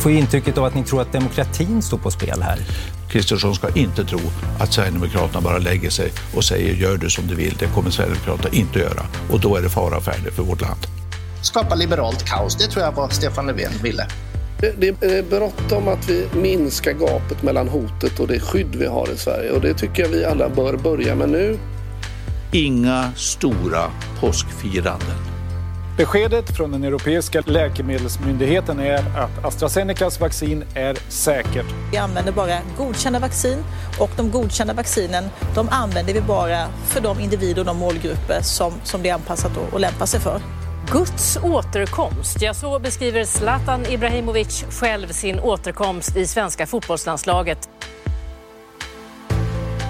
Man får ju intrycket av att ni tror att demokratin står på spel här. Kristersson ska inte tro att Sverigedemokraterna bara lägger sig och säger gör du som du vill. Det kommer Sverigedemokraterna inte göra. Och då är det fara färdig för vårt land. Skapa liberalt kaos, det tror jag var Stefan Löfven ville. Det är bråttom att vi minskar gapet mellan hotet och det skydd vi har i Sverige. Och det tycker jag vi alla bör börja med nu. Inga stora påskfiranden. Beskedet från den europeiska läkemedelsmyndigheten är att AstraZenecas vaccin är säkert. Vi använder bara godkända vaccin och de godkända vaccinen de använder vi bara för de individer och de målgrupper som, som det är anpassat och lämpar sig för. Guds återkomst, ja så beskriver Zlatan Ibrahimovic själv sin återkomst i svenska fotbollslandslaget.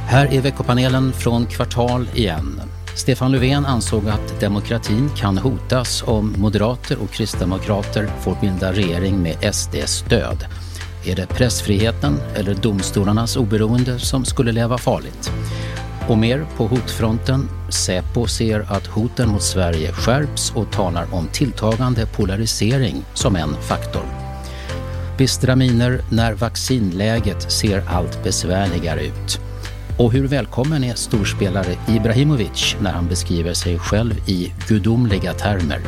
Här är veckopanelen från Kvartal igen. Stefan Löfven ansåg att demokratin kan hotas om moderater och kristdemokrater får bilda regering med SDs stöd. Är det pressfriheten eller domstolarnas oberoende som skulle leva farligt? Och mer på hotfronten. Säpo ser att hoten mot Sverige skärps och talar om tilltagande polarisering som en faktor. Bistra miner när vaccinläget ser allt besvärligare ut. Och hur välkommen är storspelare Ibrahimovic när han beskriver sig själv i gudomliga termer?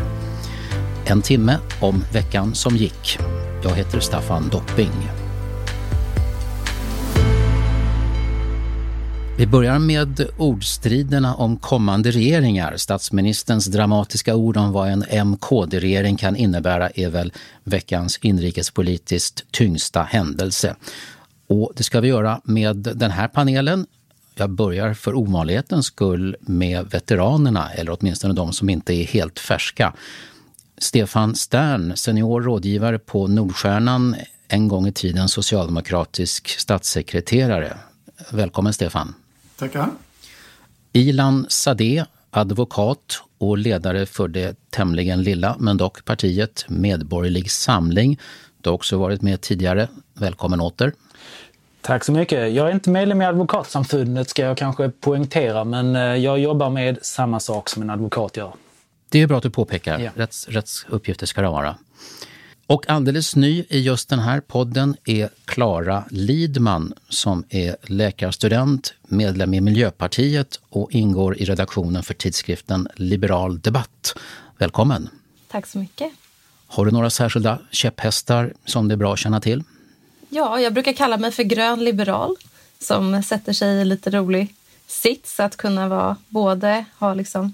En timme om veckan som gick. Jag heter Staffan Dopping. Vi börjar med ordstriderna om kommande regeringar. Statsministerns dramatiska ord om vad en MKD-regering kan innebära är väl veckans inrikespolitiskt tyngsta händelse. Och det ska vi göra med den här panelen. Jag börjar för ovanlighetens skull med veteranerna, eller åtminstone de som inte är helt färska. Stefan Stern, senior rådgivare på Nordstjärnan, en gång i tiden socialdemokratisk statssekreterare. Välkommen Stefan. Tackar. Ilan Sadeh, advokat och ledare för det tämligen lilla, men dock partiet Medborgerlig Samling. Du har också varit med tidigare. Välkommen åter. Tack så mycket. Jag är inte medlem i Advokatsamfundet ska jag kanske poängtera, men eh, jag jobbar med samma sak som en advokat gör. Det är bra att du påpekar. Ja. Rätts, rätts uppgifter ska det vara. Och alldeles ny i just den här podden är Klara Lidman som är läkarstudent, medlem i Miljöpartiet och ingår i redaktionen för tidskriften Liberal Debatt. Välkommen! Tack så mycket! Har du några särskilda käpphästar som det är bra att känna till? Ja, jag brukar kalla mig för grön liberal som sätter sig i lite rolig sits att kunna vara både ha liksom,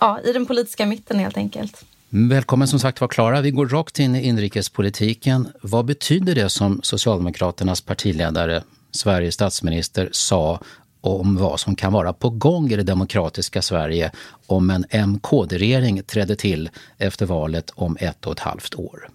ja, i den politiska mitten helt enkelt. Välkommen som sagt var Klara. Vi går rakt in i inrikespolitiken. Vad betyder det som Socialdemokraternas partiledare, Sveriges statsminister, sa om vad som kan vara på gång i det demokratiska Sverige om en MKD-regering trädde till efter valet om ett och ett halvt år?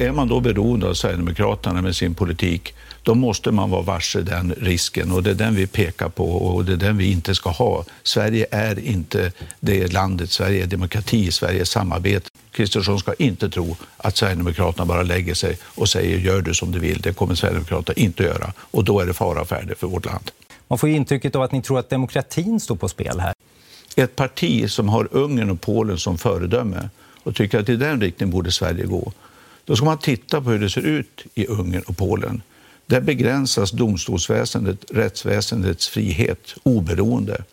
Är man då beroende av Sverigedemokraterna med sin politik, då måste man vara varse den risken och det är den vi pekar på och det är den vi inte ska ha. Sverige är inte det landet. Sverige är demokrati, Sverige är samarbete. Kristersson ska inte tro att Sverigedemokraterna bara lägger sig och säger gör du som du vill. Det kommer Sverigedemokraterna inte göra och då är det fara färdig för vårt land. Man får ju intrycket av att ni tror att demokratin står på spel här. Ett parti som har Ungern och Polen som föredöme och tycker att i den riktningen borde Sverige gå då ska man titta på hur det ser ut i Ungern och Polen. Där begränsas domstolsväsendet, rättsväsendets frihet, oberoende.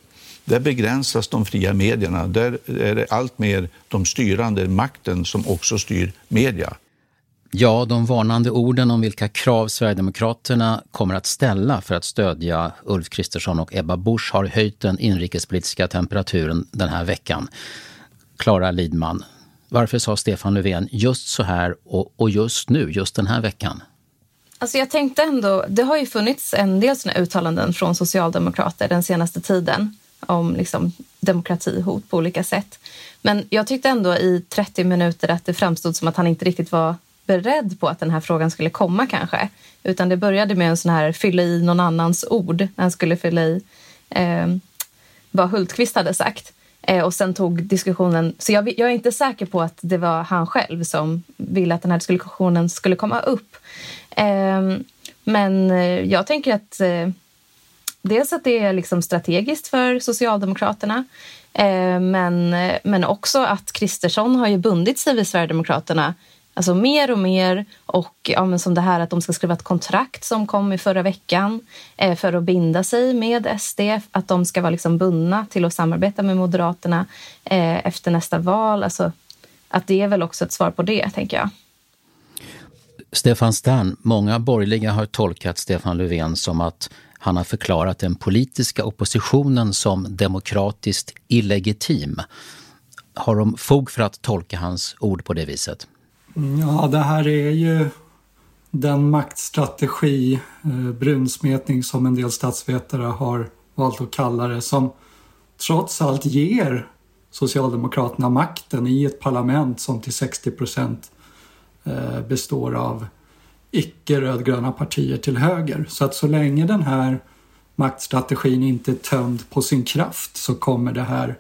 Där begränsas de fria medierna. Där är det allt mer de styrande, makten, som också styr media. Ja, de varnande orden om vilka krav Sverigedemokraterna kommer att ställa för att stödja Ulf Kristersson och Ebba Busch har höjt den inrikespolitiska temperaturen den här veckan. Klara Lidman, varför sa Stefan Löfven just så här och, och just nu, just den här veckan? Alltså jag tänkte ändå, det har ju funnits en del sådana uttalanden från socialdemokrater den senaste tiden om liksom demokratihot på olika sätt. Men jag tyckte ändå i 30 minuter att det framstod som att han inte riktigt var beredd på att den här frågan skulle komma kanske. Utan det började med en sån här fylla i någon annans ord. När han skulle fylla i eh, vad Hultqvist hade sagt. Eh, och sen tog diskussionen... Så jag, jag, är inte säker på att det var han själv som ville att den här diskussionen skulle komma upp. Ehm, eh, men jag tänker att eh, dels att det är liksom strategiskt för Socialdemokraterna eh, men, eh, men också att Kristersson har ju bundit sig vid Sverigedemokraterna Alltså mer och mer. Och ja, men som det här att de ska skriva ett kontrakt som kom i förra veckan eh, för att binda sig med SD. Att de ska vara liksom bundna till att samarbeta med Moderaterna eh, efter nästa val. Alltså, att det är väl också ett svar på det, tänker jag. Stefan Stern, många borgerliga har tolkat Stefan Löfven som att han har förklarat den politiska oppositionen som demokratiskt illegitim. Har de fog för att tolka hans ord på det viset? Ja, det här är ju den maktstrategi, eh, brunsmetning som en del statsvetare har valt att kalla det, som trots allt ger Socialdemokraterna makten i ett parlament som till 60 procent eh, består av icke-rödgröna partier till höger. Så att så länge den här maktstrategin inte är tömd på sin kraft så kommer det här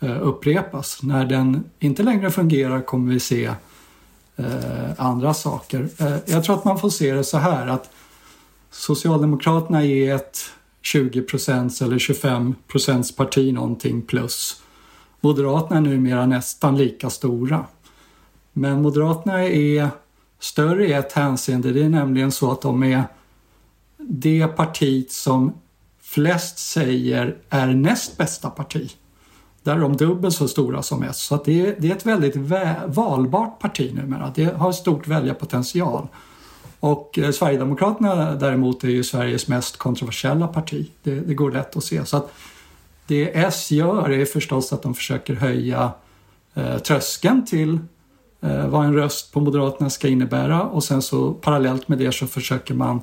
eh, upprepas. När den inte längre fungerar kommer vi se Eh, andra saker. Eh, jag tror att man får se det så här att Socialdemokraterna är ett 20 eller 25 parti någonting plus. Moderaterna är numera nästan lika stora. Men Moderaterna är större i ett hänseende. Det är nämligen så att de är det partiet som flest säger är näst bästa parti. Där är de dubbelt så stora som S. Så det, är, det är ett väldigt valbart parti numera. Det har stort väljarpotential. Och eh, Sverigedemokraterna däremot är ju Sveriges mest kontroversiella parti. Det, det går lätt att se. Så att det S gör är förstås att de försöker höja eh, tröskeln till eh, vad en röst på Moderaterna ska innebära och sen så parallellt med det så försöker man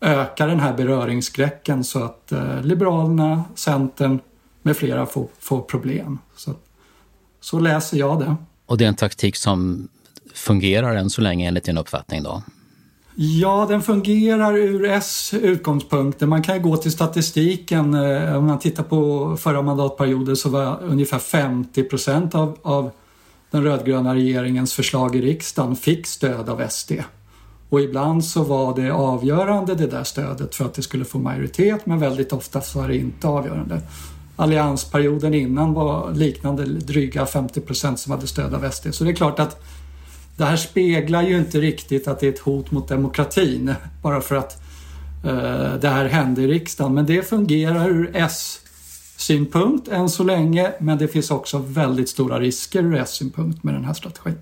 öka den här beröringsskräcken så att eh, Liberalerna, Centern med flera får, får problem. Så, så läser jag det. Och det är en taktik som fungerar än så länge enligt din uppfattning då? Ja, den fungerar ur S utgångspunkter. Man kan ju gå till statistiken. Eh, om man tittar på förra mandatperioden så var ungefär 50 procent av, av den rödgröna regeringens förslag i riksdagen fick stöd av SD. Och ibland så var det avgörande det där stödet för att det skulle få majoritet men väldigt ofta så var det inte avgörande alliansperioden innan var liknande dryga 50 procent som hade stöd av SD. Så det är klart att det här speglar ju inte riktigt att det är ett hot mot demokratin bara för att eh, det här hände i riksdagen. Men det fungerar ur S-synpunkt än så länge men det finns också väldigt stora risker ur S-synpunkt med den här strategin.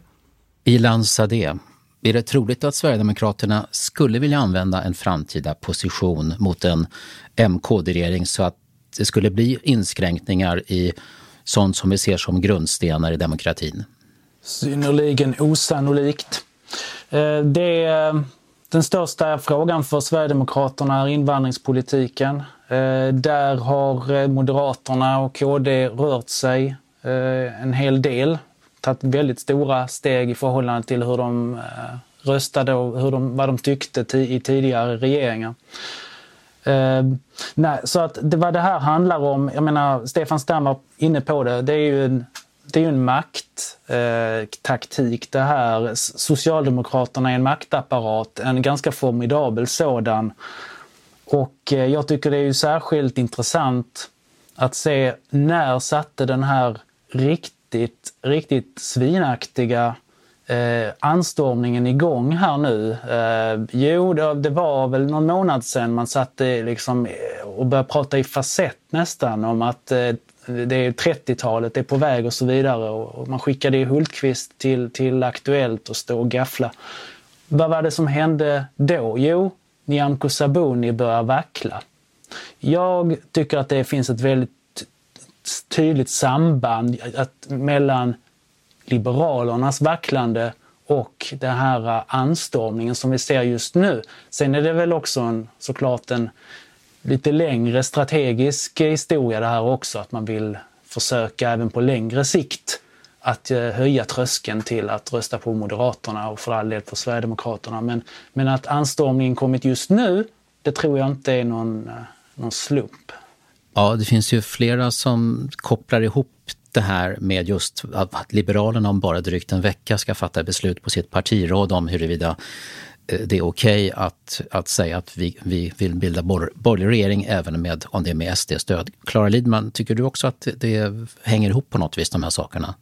Ilan Sadeh, är det troligt att Sverigedemokraterna skulle vilja använda en framtida position mot en MKD-regering så att det skulle bli inskränkningar i sånt som vi ser som grundstenar i demokratin? Synnerligen osannolikt. Eh, det eh, den största frågan för Sverigedemokraterna är invandringspolitiken. Eh, där har Moderaterna och KD rört sig en hel del. Tagit väldigt stora steg i förhållande till hur de röstade och hur de, vad de tyckte i tidigare regeringar. Eh, nej, så att det, vad det här handlar om, jag menar Stefan Stam var inne på det, det är ju en, det är ju en makttaktik eh, det här. Socialdemokraterna är en maktapparat, en ganska formidabel sådan. Och eh, jag tycker det är ju särskilt intressant att se när satte den här riktigt, riktigt svinaktiga eh, anstormningen igång här nu? Eh, jo, det, det, var väl någon månad sedan man satte liksom eh, och började prata i facett nästan om att eh, det är 30-talet, det är på väg och så vidare. Och man skickade Hultqvist till, till Aktuellt och stå och gaffla. Vad var det som hände då? Jo, Nyamko Sabuni börjar vackla. Jag tycker att det finns ett väldigt tydligt samband att, mellan Liberalernas vacklande och den här eh, anstormningen som vi ser just nu. Sen är det väl också en, såklart en lite längre strategisk historia det här också, att man vill försöka även på längre sikt att eh, höja tröskeln till att rösta på Moderaterna och för all del på Sverigedemokraterna. Men, men att anstormningen kommit just nu, det tror jag inte är någon, eh, någon slump. Ja, det finns ju flera som kopplar ihop det här med just att Liberalerna om bara drygt en vecka ska fatta beslut på sitt partiråd om huruvida eh, det är okej okay att, att säga att vi, vi vill bilda borgerlig regering även med, om det är med SD-stöd. Klara Lidman, tycker du också att det hänger ihop på något vis, de här sakerna?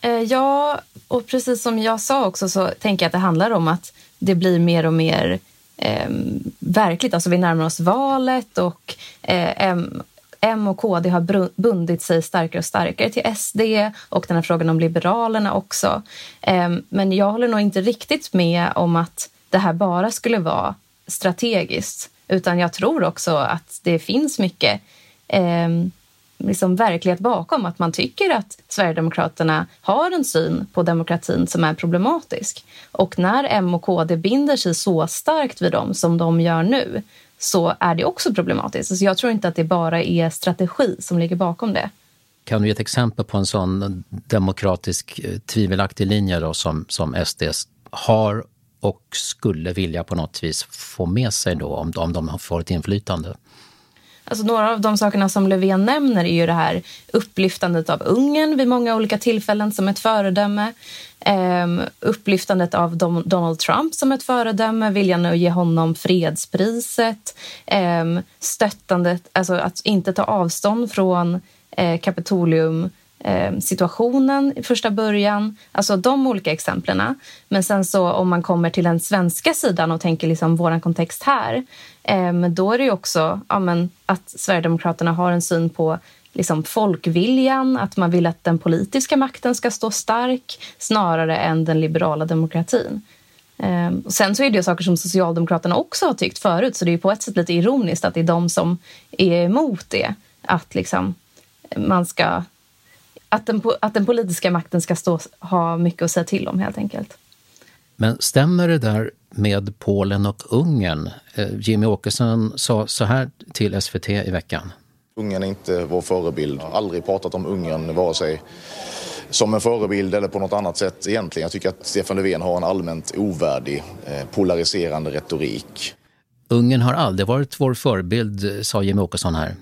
Eh, ja, och precis som jag sa också så tänker jag att det handlar om att det blir mer och mer eh, verkligt. Alltså vi närmar oss valet och eh, M, och KD har bundit sig starkare och starkare till SD och den här frågan om Liberalerna också. Ehm, men jag håller nog inte riktigt med om att det här bara skulle vara strategiskt utan jag tror också att det finns mycket ehm, liksom verklighet bakom. Att man tycker att Sverigedemokraterna har en syn på demokratin som är problematisk. Och när M och KD binder sig så starkt vid dem som de gör nu så är det också problematiskt. Så jag tror inte att det bara är strategi som ligger bakom det. Kan du ge ett exempel på en sån demokratisk eh, tvivelaktig linje då som, som SD har och skulle vilja på något vis få med sig då om, om de får ett inflytande? Alltså några av de sakerna som Löfven nämner är ju det här upplyftandet av Ungern vid många olika tillfällen som ett föredöme. Um, upplyftandet av Donald Trump som ett föredöme, viljan att ge honom fredspriset, um, stöttandet, alltså att inte ta avstånd från eh, Kapitolium Eh, situationen i första början. Alltså de olika exemplen. Men sen så om man kommer till den svenska sidan och tänker liksom vår kontext här eh, då är det ju också ja, men, att Sverigedemokraterna har en syn på liksom, folkviljan, att man vill att den politiska makten ska stå stark snarare än den liberala demokratin. Eh, och sen så är det saker som Socialdemokraterna också har tyckt förut så det är på ett sätt lite ironiskt att det är de som är emot det. Att liksom, man ska att den, att den politiska makten ska stå, ha mycket att säga till om helt enkelt. Men stämmer det där med Polen och Ungern? Eh, Jimmy Åkesson sa så här till SVT i veckan. Ungern är inte vår förebild. Jag har aldrig pratat om Ungern vare sig som en förebild eller på något annat sätt egentligen. Jag tycker att Stefan Löfven har en allmänt ovärdig, eh, polariserande retorik. Ungern har aldrig varit vår förebild, sa Jimmy Åkesson här.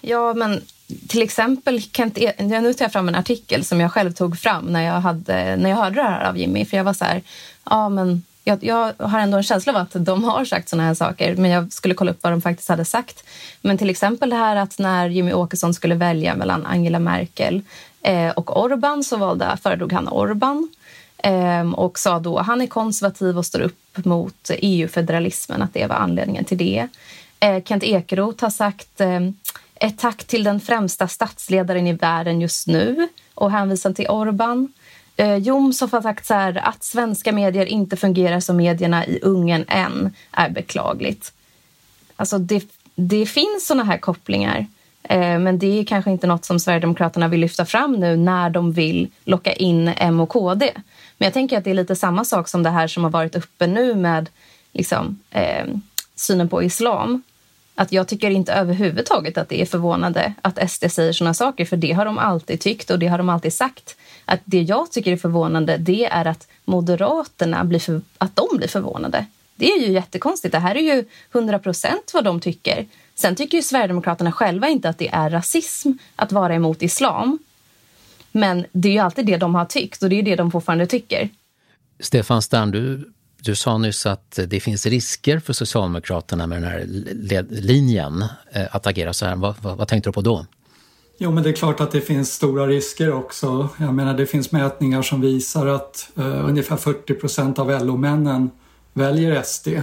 Ja, men till exempel, Kent e nu tar jag fram en artikel som jag själv tog fram när jag, hade, när jag hörde det här av Jimmy. För jag var så här, ja men jag, jag, har ändå en känsla av att de har sagt såna här saker, men jag skulle kolla upp vad de faktiskt hade sagt. Men till exempel det här att när Jimmy Åkesson skulle välja mellan Angela Merkel eh, och Orban så valde, föredrog han Orban eh, och sa då att han är konservativ och står upp mot EU-federalismen, att det var anledningen till det. Eh, Kent Ekeroth har sagt eh, ett tack till den främsta statsledaren i världen just nu och hänvisar till Orban. Eh, Jomshof har sagt så här, att svenska medier inte fungerar som medierna i Ungern än är beklagligt. Alltså det, det finns såna här kopplingar. Eh, men det är kanske inte något som Sverigedemokraterna vill lyfta fram nu när de vill locka in M och KD. Men jag tänker att det är lite samma sak som det här som har varit uppe nu med liksom, eh, synen på islam att jag tycker inte överhuvudtaget att det är förvånande att SD säger såna saker, för det har de alltid tyckt och det har de alltid sagt. Att det jag tycker är förvånande, det är att Moderaterna blir, för, att de blir förvånade. Det är ju jättekonstigt. Det här är ju 100 procent vad de tycker. Sen tycker ju Sverigedemokraterna själva inte att det är rasism att vara emot islam. Men det är ju alltid det de har tyckt och det är det de fortfarande tycker. Stefan Stern, du du sa nyss att det finns risker för Socialdemokraterna med den här linjen, eh, att agera så här. Vad, vad, vad tänkte du på då? Jo, men det är klart att det finns stora risker också. Jag menar, det finns mätningar som visar att uh, ungefär 40 procent av LO-männen väljer SD. Uh,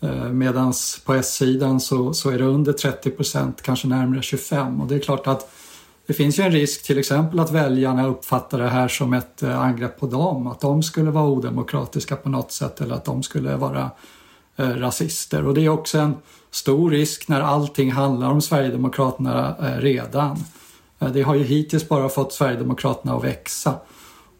eh, Medan på S-sidan så, så är det under 30 procent, kanske närmare 25. Och det är klart att det finns ju en risk till exempel att väljarna uppfattar det här som ett eh, angrepp på dem. Att de skulle vara odemokratiska på något sätt eller att de skulle vara eh, rasister. Och det är också en stor risk när allting handlar om Sverigedemokraterna eh, redan. Eh, det har ju hittills bara fått Sverigedemokraterna att växa.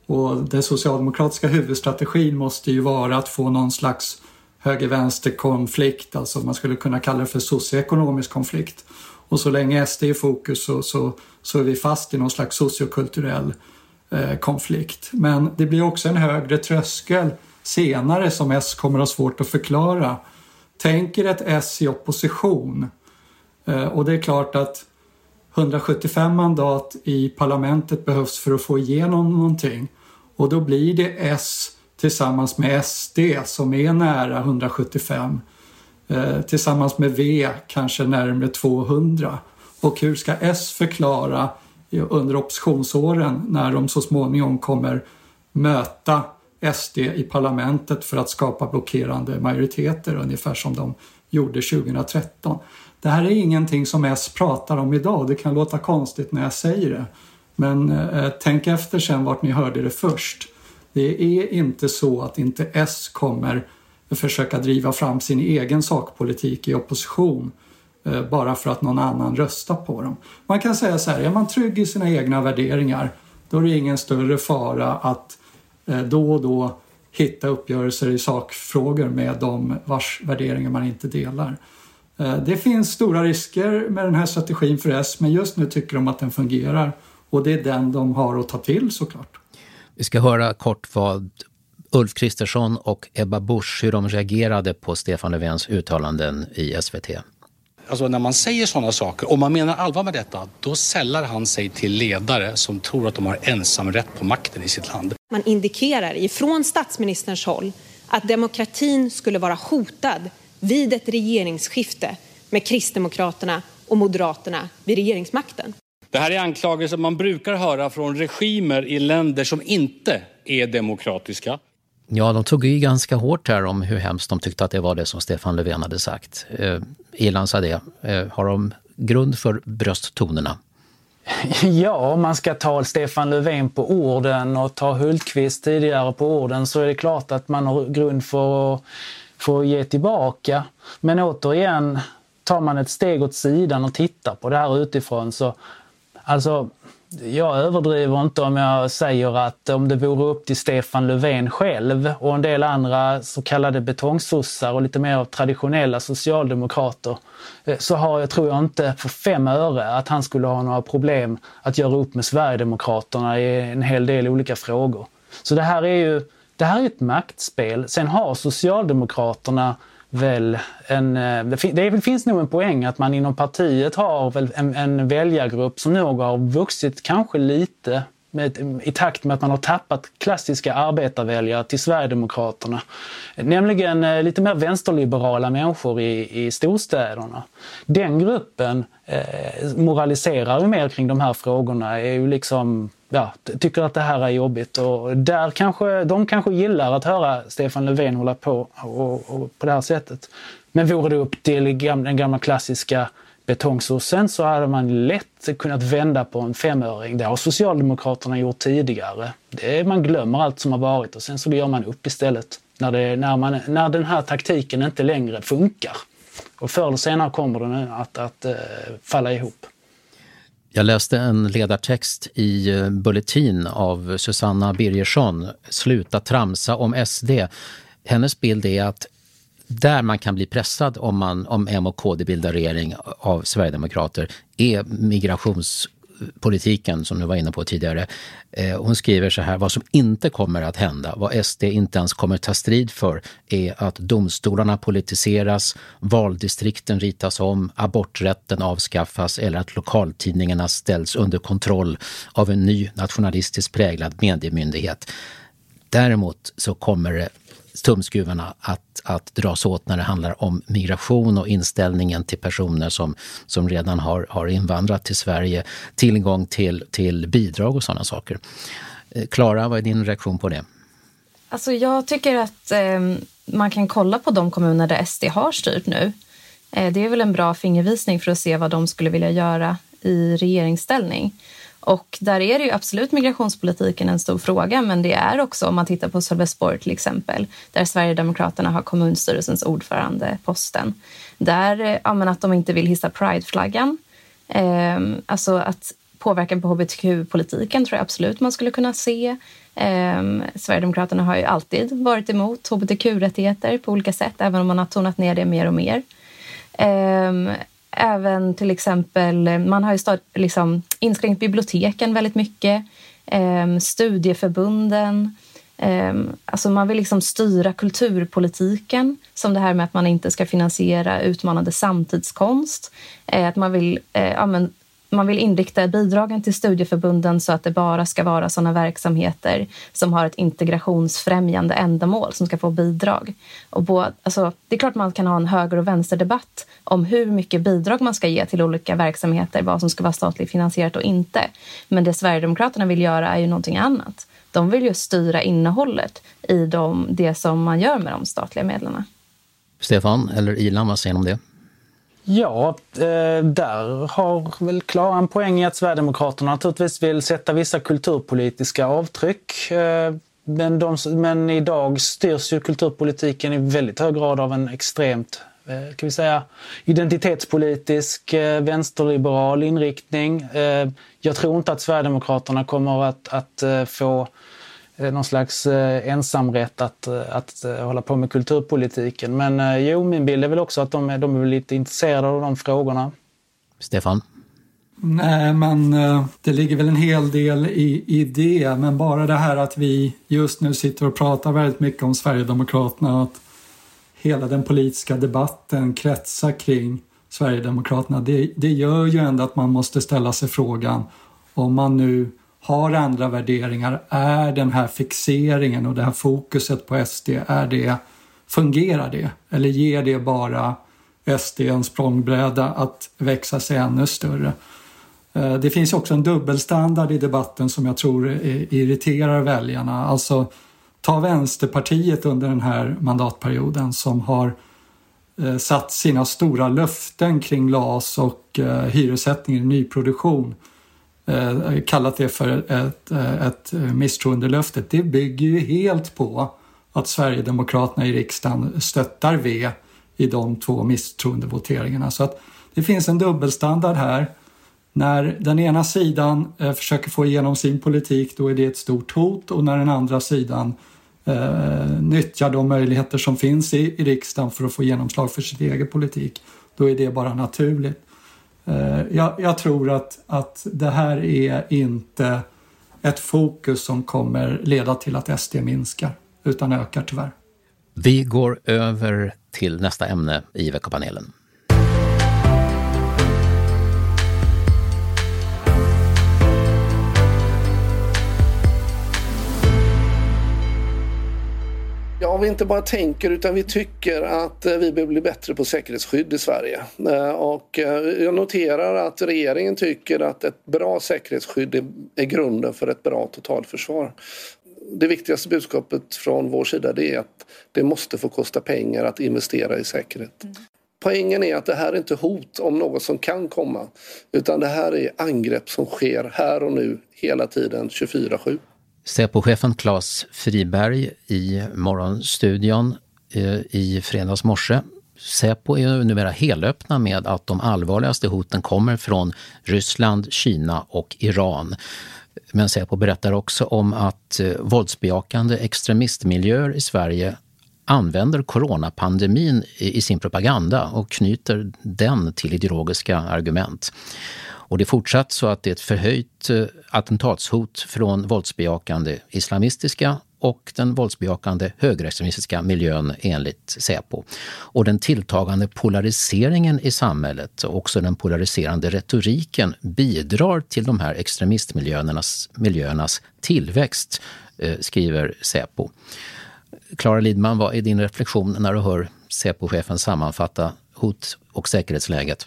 Och den socialdemokratiska huvudstrategin måste ju vara att få någon slags höger-vänster-konflikt, alltså man skulle kunna kalla det för socioekonomisk konflikt. Och så länge SD är i fokus så, så, så är vi fast i någon slags sociokulturell eh, konflikt. Men det blir också en högre tröskel senare som S kommer att ha svårt att förklara. Tänker ett S i opposition? Eh, och det är klart att 175 mandat i parlamentet behövs för att få igenom någonting. Och då blir det S tillsammans med SD som är nära 175 eh, tillsammans med V kanske närmare 200 och hur ska S förklara under oppositionsåren när de så småningom kommer möta SD i parlamentet för att skapa blockerande majoriteter ungefär som de gjorde 2013. Det här är ingenting som S pratar om idag. Det kan låta konstigt när jag säger det. Men eh, tänk efter sen vart ni hörde det först. Det är inte så att inte S kommer försöka driva fram sin egen sakpolitik i opposition eh, Eh, bara för att någon annan röstar på dem. Man kan säga så här, är man trygg i sina egna värderingar då är det ingen större fara att eh, då och då hitta uppgörelser i sakfrågor med de vars värderingar man inte delar. Eh, det finns stora risker med den här strategin för S men just nu tycker de att den fungerar och det är den de har att ta till såklart. Vi ska höra kort vad Ulf Kristersson och Ebba Busch hur de reagerade på Stefan Löfvens uttalanden i SVT. Alltså när man säger sådana saker, och man menar allvar med detta, då sällar han sig till ledare som tror att de har ensamrätt på makten i sitt land. Man indikerar ifrån statsministerns håll att demokratin skulle vara hotad vid ett regeringsskifte med Kristdemokraterna och Moderaterna vid regeringsmakten. Det här är anklagelser man brukar höra från regimer i länder som inte är demokratiska. Ja, de tog ju ganska hårt här om hur hemskt de tyckte att det var det som Stefan Löfven hade sagt. Eh, Irland sa det. Eh, har de grund för brösttonerna? Ja, om man ska ta Stefan Löfven på orden och ta Hultqvist tidigare på orden så är det klart att man har grund för att, för att ge tillbaka. Men återigen, tar man ett steg åt sidan och tittar på det här utifrån så alltså jag överdriver inte om jag säger att om det vore upp till Stefan Löfven själv och en del andra så kallade betongsossar och lite mer traditionella socialdemokrater eh, så har jag, tror jag inte för fem öre att han skulle ha några problem att göra upp med Sverigedemokraterna i en hel del olika frågor. Så det här är ju det här är ett maktspel. Sen har Socialdemokraterna väl en... Eh, det finns nog en poäng att man inom partiet har väl en, en väljargrupp som nog har vuxit kanske lite med, i takt med att man har tappat klassiska arbetarväljare till Sverigedemokraterna. Nämligen eh, lite mer vänsterliberala människor i, i storstäderna. Den gruppen eh, moraliserar ju mer kring de här frågorna, är ju liksom ja, tycker att det här är jobbigt. Och där kanske, de kanske gillar att höra Stefan Löfven hålla på och, och på det här sättet. Men vore det upp till den gamla klassiska betongsossen så hade man lätt kunnat vända på en femöring. Det har Socialdemokraterna gjort tidigare. Det, man glömmer allt som har varit och sen så gör man upp istället när, det, när, man, när den här taktiken inte längre funkar. Och förr eller senare kommer den att, att, att falla ihop. Jag läste en ledartext i eh, Bulletin av Susanna Birgersson, Sluta tramsa om SD. Hennes bild är att där man kan bli pressad om, man, om M och KD bildar regering av Sverigedemokrater är migrations politiken som du var inne på tidigare. Eh, hon skriver så här, vad som inte kommer att hända, vad SD inte ens kommer ta strid för, är att domstolarna politiseras, valdistrikten ritas om, aborträtten avskaffas eller att lokaltidningarna ställs under kontroll av en ny nationalistiskt präglad mediemyndighet. Däremot så kommer det tumskruvarna att, att dras åt när det handlar om migration och inställningen till personer som, som redan har, har invandrat till Sverige, tillgång till, till bidrag och sådana saker. Eh, Klara, vad är din reaktion på det? Alltså jag tycker att eh, man kan kolla på de kommuner där SD har styrt nu. Eh, det är väl en bra fingervisning för att se vad de skulle vilja göra i regeringsställning. Och där är det ju absolut migrationspolitiken en stor fråga, men det är också om man tittar på Sölvesborg till exempel, där Sverigedemokraterna har kommunstyrelsens ordförandeposten. Där, eh, ja, men att de inte vill hissa prideflaggan. Eh, alltså att påverkan på hbtq-politiken tror jag absolut man skulle kunna se. Eh, Sverigedemokraterna har ju alltid varit emot hbtq-rättigheter på olika sätt, även om man har tonat ner det mer och mer. Eh, även till exempel, eh, man har ju start, liksom, inskränkt biblioteken väldigt mycket. Eh, studieförbunden. Eh, alltså man vill liksom styra kulturpolitiken, som det här med att man inte ska finansiera utmanande samtidskonst. Eh, att man vill eh, ja, men man vill inrikta bidragen till studieförbunden så att det bara ska vara sådana verksamheter som har ett integrationsfrämjande ändamål som ska få bidrag. Och både, alltså, det är klart man kan ha en höger och vänsterdebatt om hur mycket bidrag man ska ge till olika verksamheter, vad som ska vara statligt finansierat och inte. Men det Sverigedemokraterna vill göra är ju någonting annat. De vill ju styra innehållet i de, det som man gör med de statliga medlen. Stefan eller Ilan, vad säger ni om det? Ja, eh, där har väl Klara en poäng i att Sverigedemokraterna naturligtvis vill sätta vissa kulturpolitiska avtryck. Eh, men, de, men idag styrs ju kulturpolitiken i väldigt hög grad av en extremt eh, kan vi säga, identitetspolitisk vänsterliberal inriktning. Jag tror inte att Sverigedemokraterna kommer att, att få någon slags eh, ensamrätt att, eh, att hålla på med kulturpolitiken. Men jo, min bild är väl också att de är, de är lite intresserade av de frågorna. Stefan? Nej, men det ligger väl en hel del i, i det. Men bara det här att vi just nu sitter och pratar väldigt mycket om Sverigedemokraterna. Att hela den politiska debatten kretsar kring Sverigedemokraterna. Det, det gör ju ändå att man måste ställa sig frågan om man nu har andra värderingar, är den här fixeringen och det här fokuset på SD, är det, fungerar det? Eller ger det bara SD en språngbräda att växa sig ännu större? Eh, det finns också en dubbelstandard i debatten som jag tror irriterar väljarna. Alltså, ta Vänsterpartiet under den här mandatperioden som har eh, satt sina stora löften kring LAS och eh, hyressättning i nyproduktion Eh, kallat det för ett, ett misstroendelöfte. Det bygger ju helt på att Sverigedemokraterna i riksdagen stöttar V i de två misstroendevoteringarna. Så att det finns en dubbelstandard här. När den ena sidan eh, försöker få igenom sin politik då är det ett stort hot och när den andra sidan eh, nyttjar de möjligheter som finns i, i riksdagen för att få genomslag för sin egen politik, då är det bara naturligt. Eh, jag, jag, tror att, att det här är inte ett fokus som kommer leda till att SD minskar, utan ökar tyvärr. Vi går över till nästa ämne i veckopanelen. Ja, vi inte bara tänker utan vi tycker att eh, vi behöver bli bättre på säkerhetsskydd i Sverige. Eh, och eh, jag noterar att regeringen tycker att ett bra säkerhetsskydd är grunden för ett bra totalförsvar. Det viktigaste budskapet från vår sida är att det måste få kosta pengar att investera i säkerhet. Mm. Poängen är att det här är inte hot om något som kan komma utan det här är angrepp som sker här och nu hela tiden 24-7. Säpochefen Claes Friberg i Morgonstudion eh, i fredags morse. Säpo är numera helöppna med att de allvarligaste hoten kommer från Ryssland, Kina och Iran. Men Säpo berättar också om att eh, våldsbejakande extremistmiljöer i Sverige använder coronapandemin i sin propaganda och knyter den till ideologiska argument. Och det är fortsatt så att det är ett förhöjt eh, attentatshot från våldsbejakande islamistiska och den våldsbejakande högerextremistiska miljön enligt Säpo. Och den tilltagande polariseringen i samhället och också den polariserande retoriken bidrar till de här extremistmiljöernas miljöernas tillväxt, eh, skriver Säpo. Klara Lidman, vad är din reflektion när du hör Säpochefen sammanfatta hot och säkerhetsläget?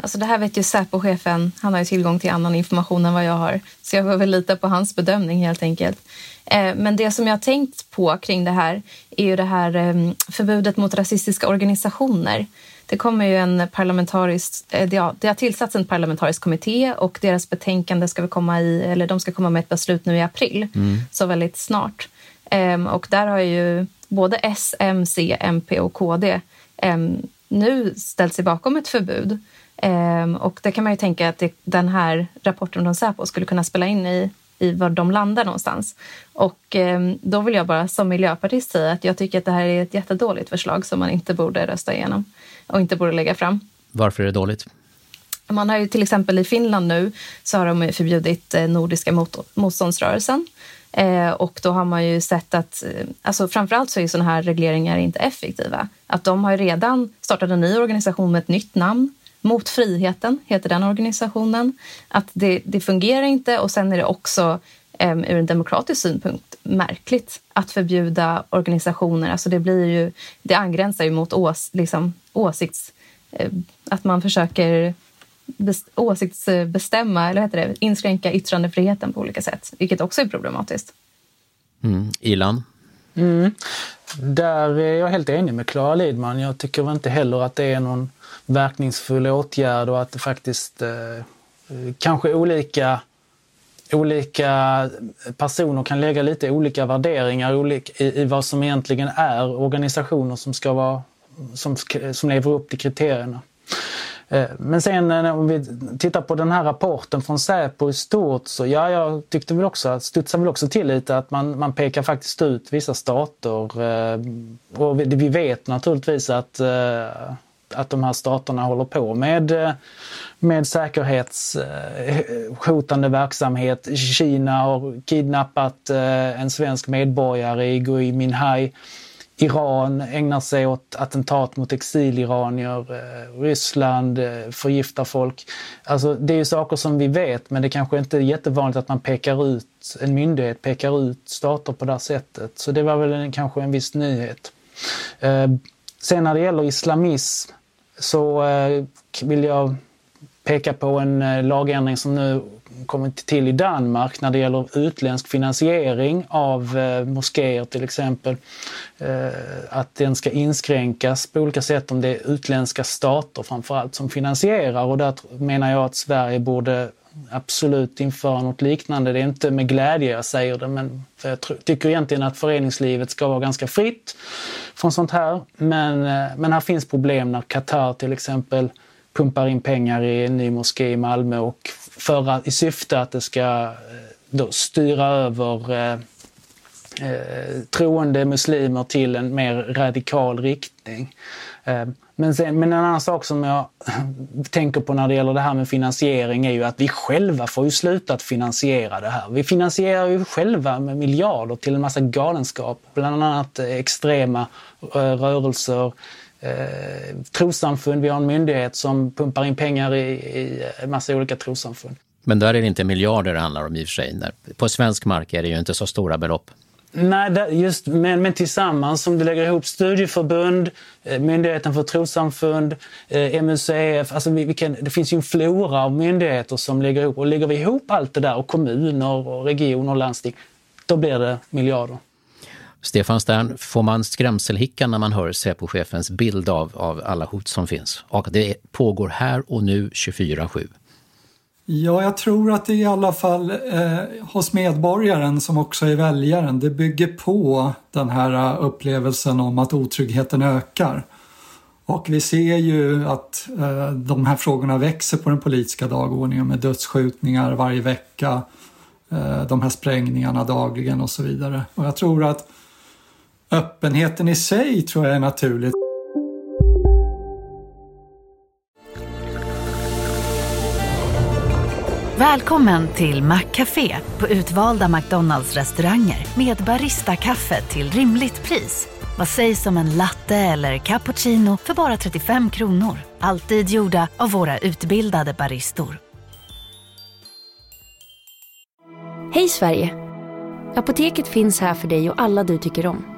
Alltså det här vet ju Säpochefen. Han har ju tillgång till annan information än vad jag har. Så jag får väl lita på hans bedömning helt enkelt. Eh, men det som jag har tänkt på kring det här är ju det här ehm, förbudet mot rasistiska organisationer. Det kommer ju en parlamentarisk, eh, det har tillsatts en parlamentarisk kommitté och deras betänkande ska vi komma i, eller de ska komma med ett beslut nu i april, mm. så väldigt snart. Ehm, och där har ju både S, M, C, MP och KD ehm, nu ställt sig bakom ett förbud. Ehm, och det kan man ju tänka att det, den här rapporten från Säpo skulle kunna spela in i, i var de landar någonstans. Och då vill jag bara som miljöpartist säga att jag tycker att det här är ett jättedåligt förslag som man inte borde rösta igenom och inte borde lägga fram. Varför är det dåligt? Man har ju till exempel i Finland nu så har de förbjudit eh, Nordiska motståndsrörelsen. Eh, och då har man ju sett att, eh, alltså framförallt så är sådana här regleringar inte effektiva. Att de har redan startat en ny organisation med ett nytt namn. Mot friheten heter den organisationen. Att det, det fungerar inte och sen är det också um, ur en demokratisk synpunkt märkligt att förbjuda organisationer. Alltså det, blir ju, det angränsar ju mot ås, liksom, åsikts... Eh, att man försöker åsiktsbestämma, eller heter det, inskränka yttrandefriheten på olika sätt, vilket också är problematiskt. Mm. Ilan? Mm. Där är jag helt enig med Clara Lidman. Jag tycker inte heller att det är någon verkningsfull åtgärd och att det faktiskt eh, kanske olika olika personer kan lägga lite olika värderingar i, i vad som egentligen är organisationer som ska vara som, som lever upp till kriterierna. Eh, men sen eh, om vi tittar på den här rapporten från Säpo i stort så ja, jag tyckte väl också, studsade väl också till lite att man, man pekar faktiskt ut vissa stater. Eh, och vi vet naturligtvis att, att de här staterna håller på med, med säkerhetshotande verksamhet. Kina har kidnappat en svensk medborgare i Gui Minhai. Iran ägnar sig åt attentat mot exiliranier, eh, Ryssland eh, förgiftar folk. Alltså, det är ju saker som vi vet men det kanske inte är jättevanligt att man pekar ut, en myndighet pekar ut stater på det här sättet. Så det var väl en, kanske en viss nyhet. Eh, sen när det gäller islamism så eh, vill jag peka på en eh, lagändring som nu kommit till i Danmark när det gäller utländsk finansiering av eh, moskéer till exempel. Eh, att den ska inskränkas på olika sätt om det är utländska stater framförallt som finansierar och där menar jag att Sverige borde absolut införa något liknande. Det är inte med glädje jag säger det men jag tycker egentligen att föreningslivet ska vara ganska fritt från sånt här. Men, eh, men här finns problem när Qatar till exempel pumpar in pengar i en ny moské i Malmö och för att i syfte att det ska eh, då styra över eh, eh, troende muslimer till en mer radikal riktning. Eh, men, sen, men en annan sak som jag tänker på när det gäller det här med finansiering är ju att vi själva får ju sluta att finansiera det här. Vi finansierar ju själva med miljarder till en massa galenskap, bland annat eh, extrema eh, rörelser, eh, trossamfund. Vi har en myndighet som pumpar in pengar i, i en massa olika trossamfund. Men där är det inte miljarder det handlar om i och för sig. På svensk mark är det ju inte så stora belopp. Nej, just, men, men tillsammans om du lägger ihop studieförbund, eh, Myndigheten för trossamfund, eh, MUCF. Alltså vi, vi kan, det finns ju en flora av myndigheter som lägger ihop. Och lägger vi ihop allt det där och kommuner, och regioner och landsting, då blir det miljarder. Stefan Stern, får man skrämselhicka när man hör Säpochefens bild av, av alla hot som finns? Och det pågår här och nu 24-7. Ja, jag tror att det i alla fall eh, hos medborgaren som också är väljaren, det bygger på den här eh, upplevelsen om att otryggheten ökar. Och vi ser ju att eh, de här frågorna växer på den politiska dagordningen med dödsskjutningar varje vecka, eh, de här sprängningarna dagligen och så vidare. Och jag tror att öppenheten i sig tror jag är naturligt. Välkommen till Maccafé på utvalda McDonalds restauranger med Baristakaffe till rimligt pris. Vad sägs om en latte eller cappuccino för bara 35 kronor? Alltid gjorda av våra utbildade baristor. Hej Sverige! Apoteket finns här för dig och alla du tycker om.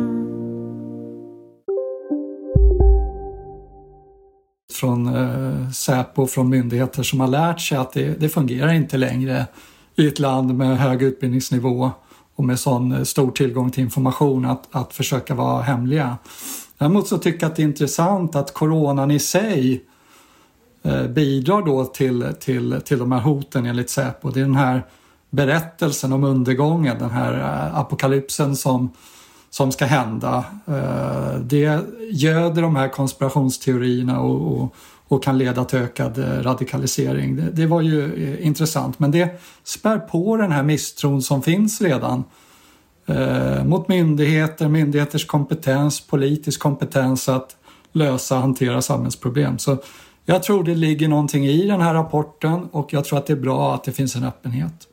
Från eh, Säpo, från myndigheter som har lärt sig att det, det fungerar inte längre i ett land med hög utbildningsnivå och med sån eh, stor tillgång till information att, att försöka vara hemliga. Däremot så tycker jag att det är intressant att coronan i sig eh, bidrar då till, till, till de här hoten enligt Säpo. Det är den här berättelsen om undergången, den här eh, apokalypsen som, som ska hända. Eh, det göder de här konspirationsteorierna och, och, och kan leda till ökad eh, radikalisering. Det, det, var ju eh, intressant men det spär på den här misstron som finns redan eh, mot myndigheter, myndigheters kompetens, politisk kompetens att lösa och hantera samhällsproblem. Så jag tror det ligger någonting i den här rapporten och jag tror att det är bra att det finns en öppenhet.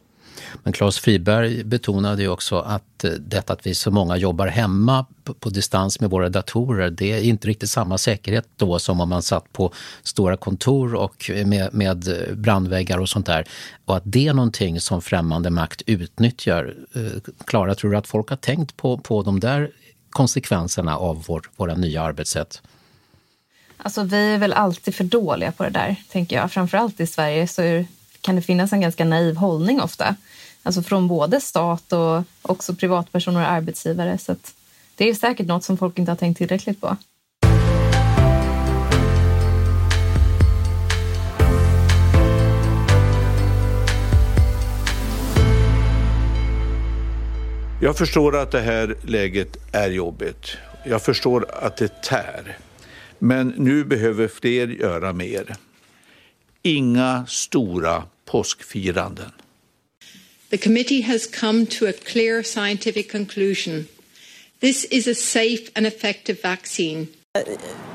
Men Claes Friberg betonade ju också att eh, detta att vi så många jobbar hemma på, på, distans med våra datorer, det är inte riktigt samma säkerhet då som om man satt på stora kontor och med, med eh, brandväggar och sånt där. Och att det är någonting som främmande makt utnyttjar. Eh, Klara, tror du att folk har tänkt på, på de där konsekvenserna av vår, våra nya arbetssätt? Alltså vi är väl alltid för dåliga på det där, tänker jag. Framförallt i Sverige så är, kan det finnas en ganska naiv hållning ofta. Alltså från både stat och också privatpersoner och arbetsgivare. Så det är säkert något som folk inte har tänkt tillräckligt på. Jag förstår att det här läget är jobbigt. Jag förstår att det tär. Men nu behöver fler göra mer. Inga stora påskfiranden. The committee has come to a clear scientific conclusion. This is a safe and effective vaccine.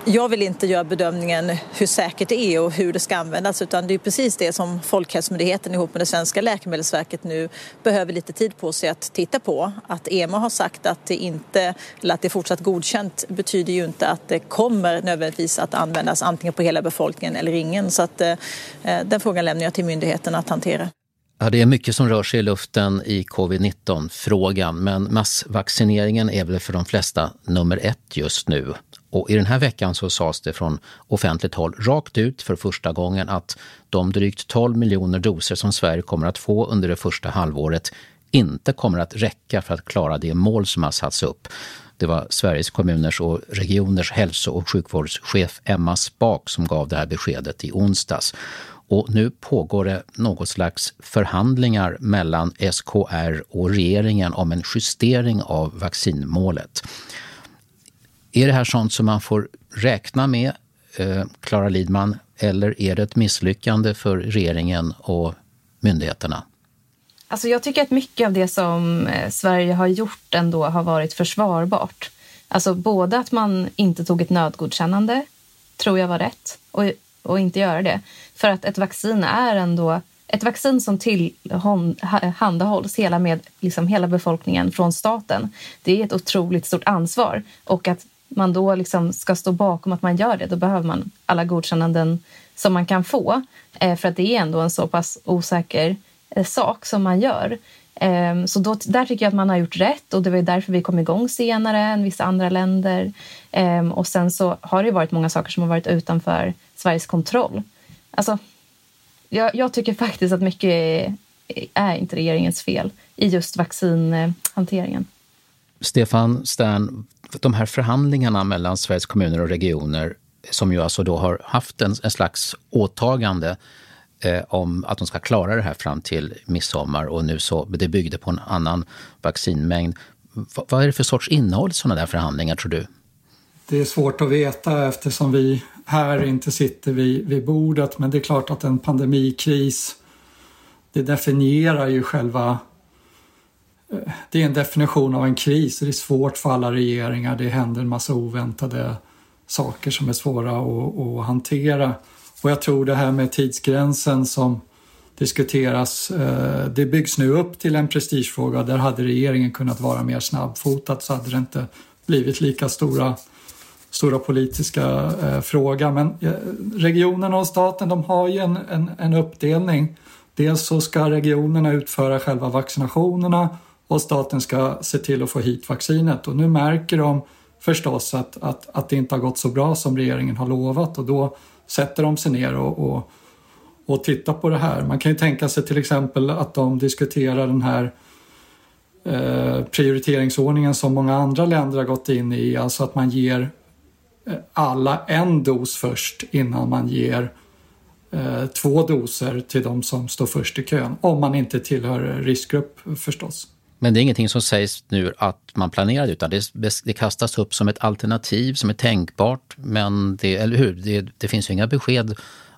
Jag vill inte göra bedömningen hur säkert det är och hur det ska användas utan det är precis det som Folkhälsomyndigheten ihop med det svenska läkemedelsverket nu behöver lite tid på sig att titta på. Att EMA har sagt att det inte, eller att det är fortsatt godkänt betyder ju inte att det kommer nödvändigtvis att användas antingen på hela befolkningen eller ingen. Så att eh, den frågan lämnar jag till myndigheten att hantera. Ja, det är mycket som rör sig i luften i covid-19-frågan men massvaccineringen är väl för de flesta nummer ett just nu. Och I den här veckan så sades det från offentligt håll rakt ut för första gången att de drygt 12 miljoner doser som Sverige kommer att få under det första halvåret inte kommer att räcka för att klara det mål som har satts upp. Det var Sveriges kommuners och regioners hälso och sjukvårdschef Emma Spak som gav det här beskedet i onsdags. Och nu pågår det något slags förhandlingar mellan SKR och regeringen om en justering av vaccinmålet. Är det här sånt som man får räkna med, Klara eh, Lidman, eller är det ett misslyckande för regeringen och myndigheterna? Alltså jag tycker att mycket av det som eh, Sverige har gjort ändå har varit försvarbart. Alltså både att man inte tog ett nödgodkännande, tror jag var rätt, och, och inte göra det. För att ett vaccin är ändå ett vaccin som tillhandahålls hela, med, liksom hela befolkningen från staten. Det är ett otroligt stort ansvar. Och att man då liksom ska stå bakom att man gör det, då behöver man alla godkännanden som man kan få. Eh, för att det är ändå en så pass osäker eh, sak som man gör. Ehm, så då, där tycker jag att man har gjort rätt och det var därför vi kom igång senare än vissa andra länder. Ehm, och sen så har det varit många saker som har varit utanför Sveriges kontroll. Alltså, jag, jag tycker faktiskt att mycket är, är inte regeringens fel i just vaccinhanteringen. Stefan Stern, de här förhandlingarna mellan Sveriges kommuner och regioner som ju alltså då har haft en, en slags åtagande eh, om att de ska klara det här fram till midsommar och nu så, det byggde på en annan vaccinmängd. V vad är det för sorts innehåll i sådana där förhandlingar tror du? Det är svårt att veta eftersom vi här inte sitter vid, vid bordet men det är klart att en pandemikris det definierar ju själva det är en definition av en kris. Det är svårt för alla regeringar. Det händer en massa oväntade saker som är svåra att, att hantera. Och jag tror det här med tidsgränsen som diskuteras, eh, det byggs nu upp till en prestigefråga. Där hade regeringen kunnat vara mer snabbfotad så hade det inte blivit lika stora, stora politiska frågor. fråga. Men eh, regionerna och staten de har ju en, en, en uppdelning. Dels så ska regionerna utföra själva vaccinationerna och staten ska se till att få hit vaccinet. Och nu märker de förstås att, att, att det inte har gått så bra som regeringen har lovat och då sätter de sig ner och, och, och tittar på det här. Man kan ju tänka sig till exempel att de diskuterar den här eh, prioriteringsordningen som många andra länder har gått in i, alltså att man ger eh, alla en dos först innan man ger eh, två doser till de som står först i kön. Om man inte tillhör riskgrupp förstås. Men det är ingenting som sägs nu att man planerar utan det, det kastas upp som ett alternativ som är tänkbart. Men det, eller hur? Det, det finns ju inga besked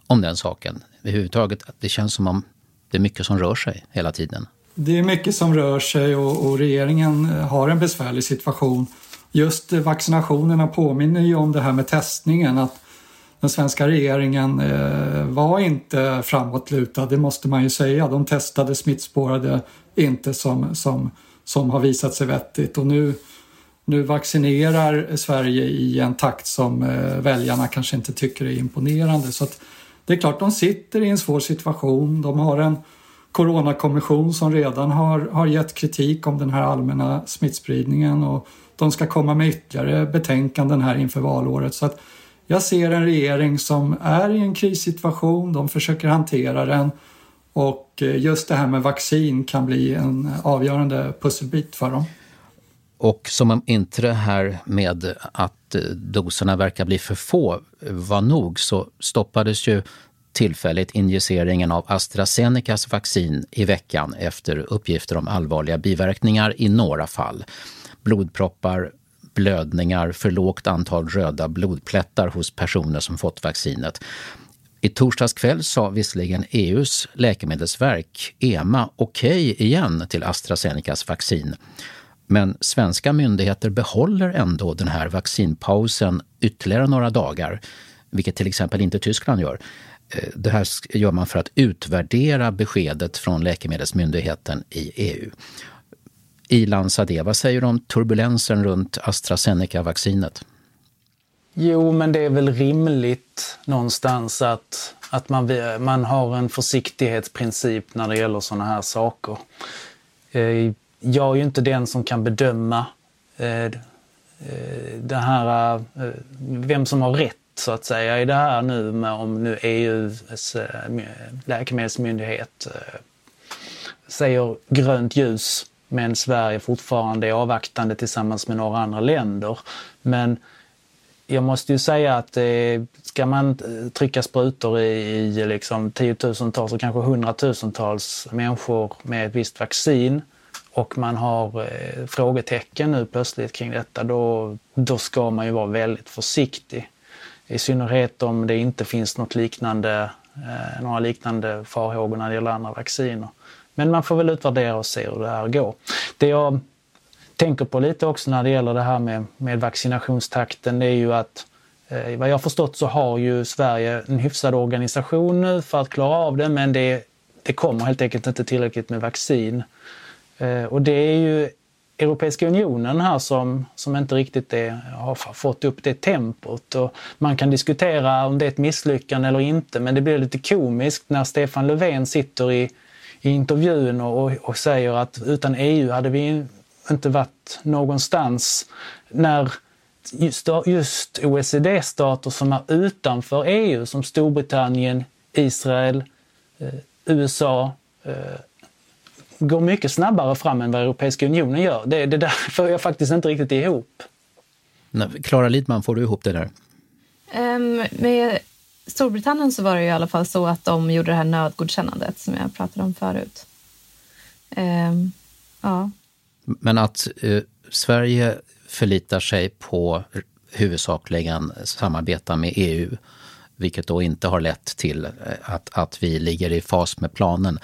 om den saken överhuvudtaget. Det känns som om det är mycket som rör sig hela tiden. Det är mycket som rör sig och, och regeringen eh, har en besvärlig situation. Just eh, vaccinationerna påminner ju om det här med testningen. Att den svenska regeringen eh, var inte framåtlutad, det måste man ju säga. De testade, smittspårade inte som, som, som har visat sig vettigt. Och nu, nu vaccinerar Sverige i en takt som eh, väljarna kanske inte tycker är imponerande. Så det är klart, de sitter i en svår situation. De har en coronakommission som redan har, har gett kritik om den här allmänna smittspridningen och de ska komma med ytterligare betänkanden här inför valåret. Så att jag ser en regering som är i en krissituation, de försöker hantera den och eh, just det här med vaccin kan bli en avgörande pusselbit för dem. Och som om inte det här med att eh, doserna verkar bli för få var nog så stoppades ju tillfälligt injiceringen av AstraZenecas vaccin i veckan efter uppgifter om allvarliga biverkningar i några fall. Blodproppar, blödningar, för lågt antal röda blodplättar hos personer som fått vaccinet. I torsdags kväll sa visserligen EUs läkemedelsverk, EMA, okej okay igen till AstraZenecas vaccin. Men svenska myndigheter behåller ändå den här vaccinpausen ytterligare några dagar, vilket till exempel inte Tyskland gör. Eh, det här gör man för att utvärdera beskedet från Läkemedelsmyndigheten i EU. Ilan Sadeh, vad säger du om turbulensen runt AstraZeneca-vaccinet? Jo, men det är väl rimligt någonstans att, att man, man har en försiktighetsprincip när det gäller sådana här saker. Eh, jag är ju inte den som kan bedöma eh, eh, det här, vem som har rätt så att säga i det här nu med om nu EUs läkemedelsmyndighet säger grönt ljus men Sverige fortfarande är avvaktande tillsammans med några andra länder. Men jag måste ju säga att eh, ska man eh, trycka sprutor i, i liksom tiotusentals och kanske hundratusentals människor med ett visst vaccin och man har eh, frågetecken nu plötsligt kring detta, då, då ska man ju vara väldigt försiktig. I synnerhet om det inte finns något liknande, eh, några liknande farhågor när det gäller andra vacciner. Men man får väl utvärdera och se hur det här går. Det jag tänker på lite också när det gäller det här med, med vaccinationstakten, det är ju att eh, vad jag förstått så har ju Sverige en hyfsad organisation nu för att klara av det, men det, det kommer helt enkelt inte tillräckligt med vaccin. Eh, och det är ju Europeiska unionen här som, som inte riktigt är, har fått upp det tempot. Och man kan diskutera om det är ett misslyckande eller inte, men det blir lite komiskt när Stefan Löfven sitter i i intervjun och, och säger att utan EU hade vi inte varit någonstans. När just, just OECD-stater som är utanför EU, som Storbritannien, Israel, eh, USA, eh, går mycket snabbare fram än vad Europeiska unionen gör. Det, det där får jag faktiskt inte riktigt ihop. Klara Lidman, får du ihop det där? Um, med Storbritannien så var det i alla fall så att de gjorde det här nödgodkännandet som jag pratade om förut. Um, ja. Men att eh, Sverige förlitar sig på huvudsakligen samarbeta med EU, vilket då inte har lett till eh, att, att vi ligger i fas med planen.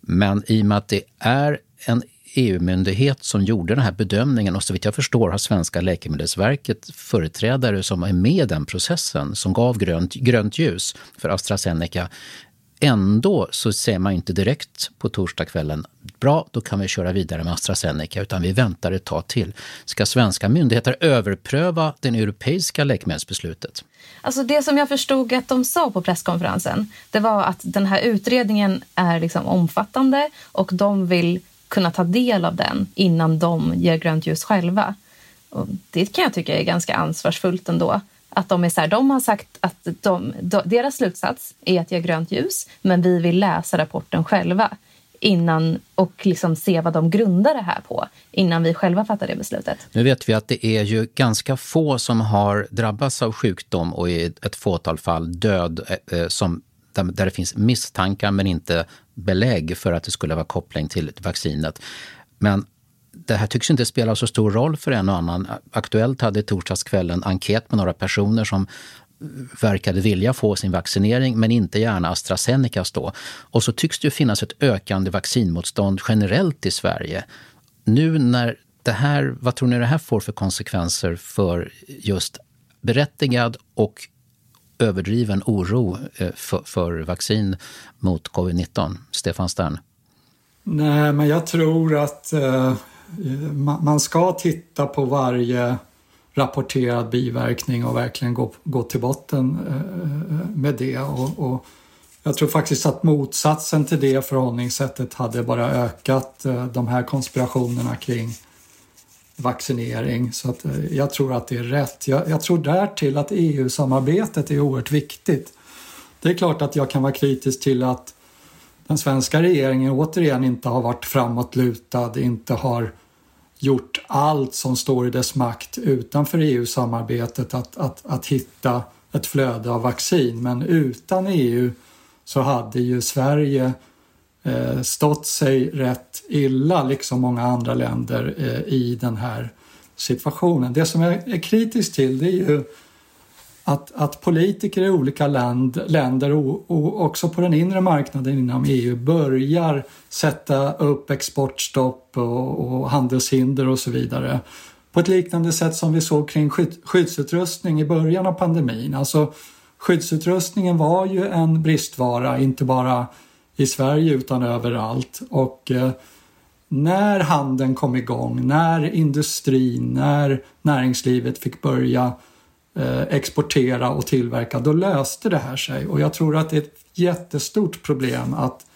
Men i och med att det är en EU-myndighet som gjorde den här bedömningen och så vitt jag förstår har svenska Läkemedelsverket företrädare som är med i den processen som gav grönt, grönt ljus för AstraZeneca. Ändå så säger man inte direkt på torsdagskvällen bra, då kan vi köra vidare med AstraZeneca, utan vi väntar ett tag till. Ska svenska myndigheter överpröva det europeiska läkemedelsbeslutet? Alltså det som jag förstod att de sa på presskonferensen, det var att den här utredningen är liksom omfattande och de vill kunna ta del av den innan de ger grönt ljus själva. Och det kan jag tycka är ganska ansvarsfullt ändå. Att de, är så här, de har sagt att de, deras slutsats är att ge grönt ljus men vi vill läsa rapporten själva innan och liksom se vad de grundar det här på innan vi själva fattar det beslutet. Nu vet vi att det är ju ganska få som har drabbats av sjukdom och i ett fåtal fall död eh, eh som, där, där det finns misstankar men inte belägg för att det skulle vara koppling till vaccinet. Men det här tycks inte spela så stor roll för en och annan. Aktuellt hade torsdagskvällen enkät med några personer som verkade vilja få sin vaccinering men inte gärna AstraZenecas då. Och så tycks det ju finnas ett ökande vaccinmotstånd generellt i Sverige. Nu när det här, vad tror ni det här får för konsekvenser för just berättigad och överdriven oro eh, för, för vaccin mot covid-19? Stefan Stern? Nej, men jag tror att eh, man ska titta på varje rapporterad biverkning och verkligen gå, gå till botten eh, eh, med det. Och, och, jag tror faktiskt att motsatsen till det förhållningssättet hade bara ökat eh, de här konspirationerna kring vaccinering. Så att, eh, jag tror att det är rätt. Jag, jag tror därtill att EU-samarbetet är oerhört viktigt. Det är klart att jag kan vara kritisk till att den svenska regeringen återigen inte har varit framåtlutad, inte har gjort allt som står i dess makt utanför EU-samarbetet att, att, att hitta ett flöde av vaccin. Men utan EU så hade ju Sverige eh, stått sig rätt illa, liksom många andra länder, eh, i den här situationen. Det som jag är kritisk till det är ju att, att politiker i olika land, länder och, och, också på den inre marknaden inom EU börjar sätta upp exportstopp och, och handelshinder och så vidare på ett liknande sätt som vi såg kring skyddsutrustning i början av pandemin. Alltså skyddsutrustningen var ju en bristvara, inte bara i Sverige utan överallt. Och eh, när handeln kom igång, när industrin, när näringslivet fick börja Eh, exportera och tillverka, då löste det här sig. Och jag tror att det är ett jättestort problem att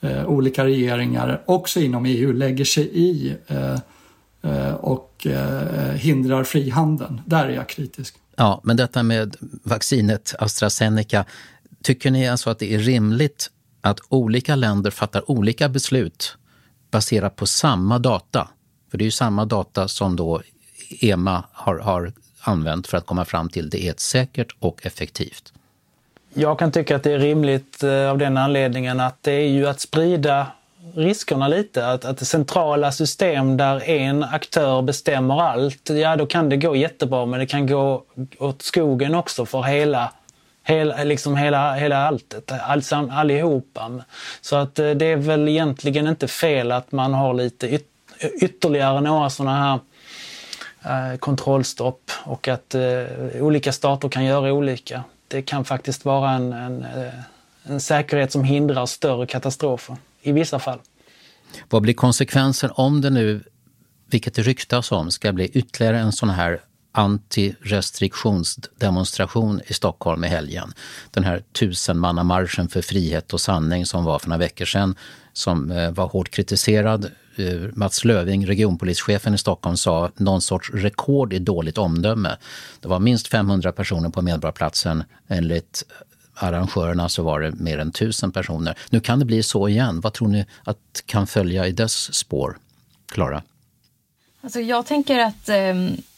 eh, olika regeringar, också inom EU, lägger sig i eh, eh, och eh, hindrar frihandeln. Där är jag kritisk. Ja, men detta med vaccinet AstraZeneca, tycker ni alltså att det är rimligt att olika länder fattar olika beslut baserat på samma data? För det är ju samma data som då EMA har, har använt för att komma fram till det är ett säkert och effektivt? Jag kan tycka att det är rimligt eh, av den anledningen att det är ju att sprida riskerna lite. Att, att centrala system där en aktör bestämmer allt, ja då kan det gå jättebra men det kan gå åt skogen också för hela Hela, liksom hela, hela alltet, allsam, allihopa. Så att eh, det är väl egentligen inte fel att man har lite yt, ytterligare några sådana här Eh, kontrollstopp och att eh, olika stater kan göra olika. Det kan faktiskt vara en, en, eh, en säkerhet som hindrar större katastrofer i vissa fall. Vad blir konsekvensen om det nu, vilket det ryktas om, ska bli ytterligare en sån här antirestriktionsdemonstration i Stockholm i helgen. Den här tusenmannamarschen för frihet och sanning som var för några veckor sedan som eh, var hårt kritiserad eh, Mats Löving, regionpolischefen i Stockholm, sa någon sorts rekord i dåligt omdöme. Det var minst 500 personer på Medborgarplatsen. Enligt arrangörerna så var det mer än 1000 personer. Nu kan det bli så igen. Vad tror ni att kan följa i dess spår? Klara? Alltså jag tänker att eh,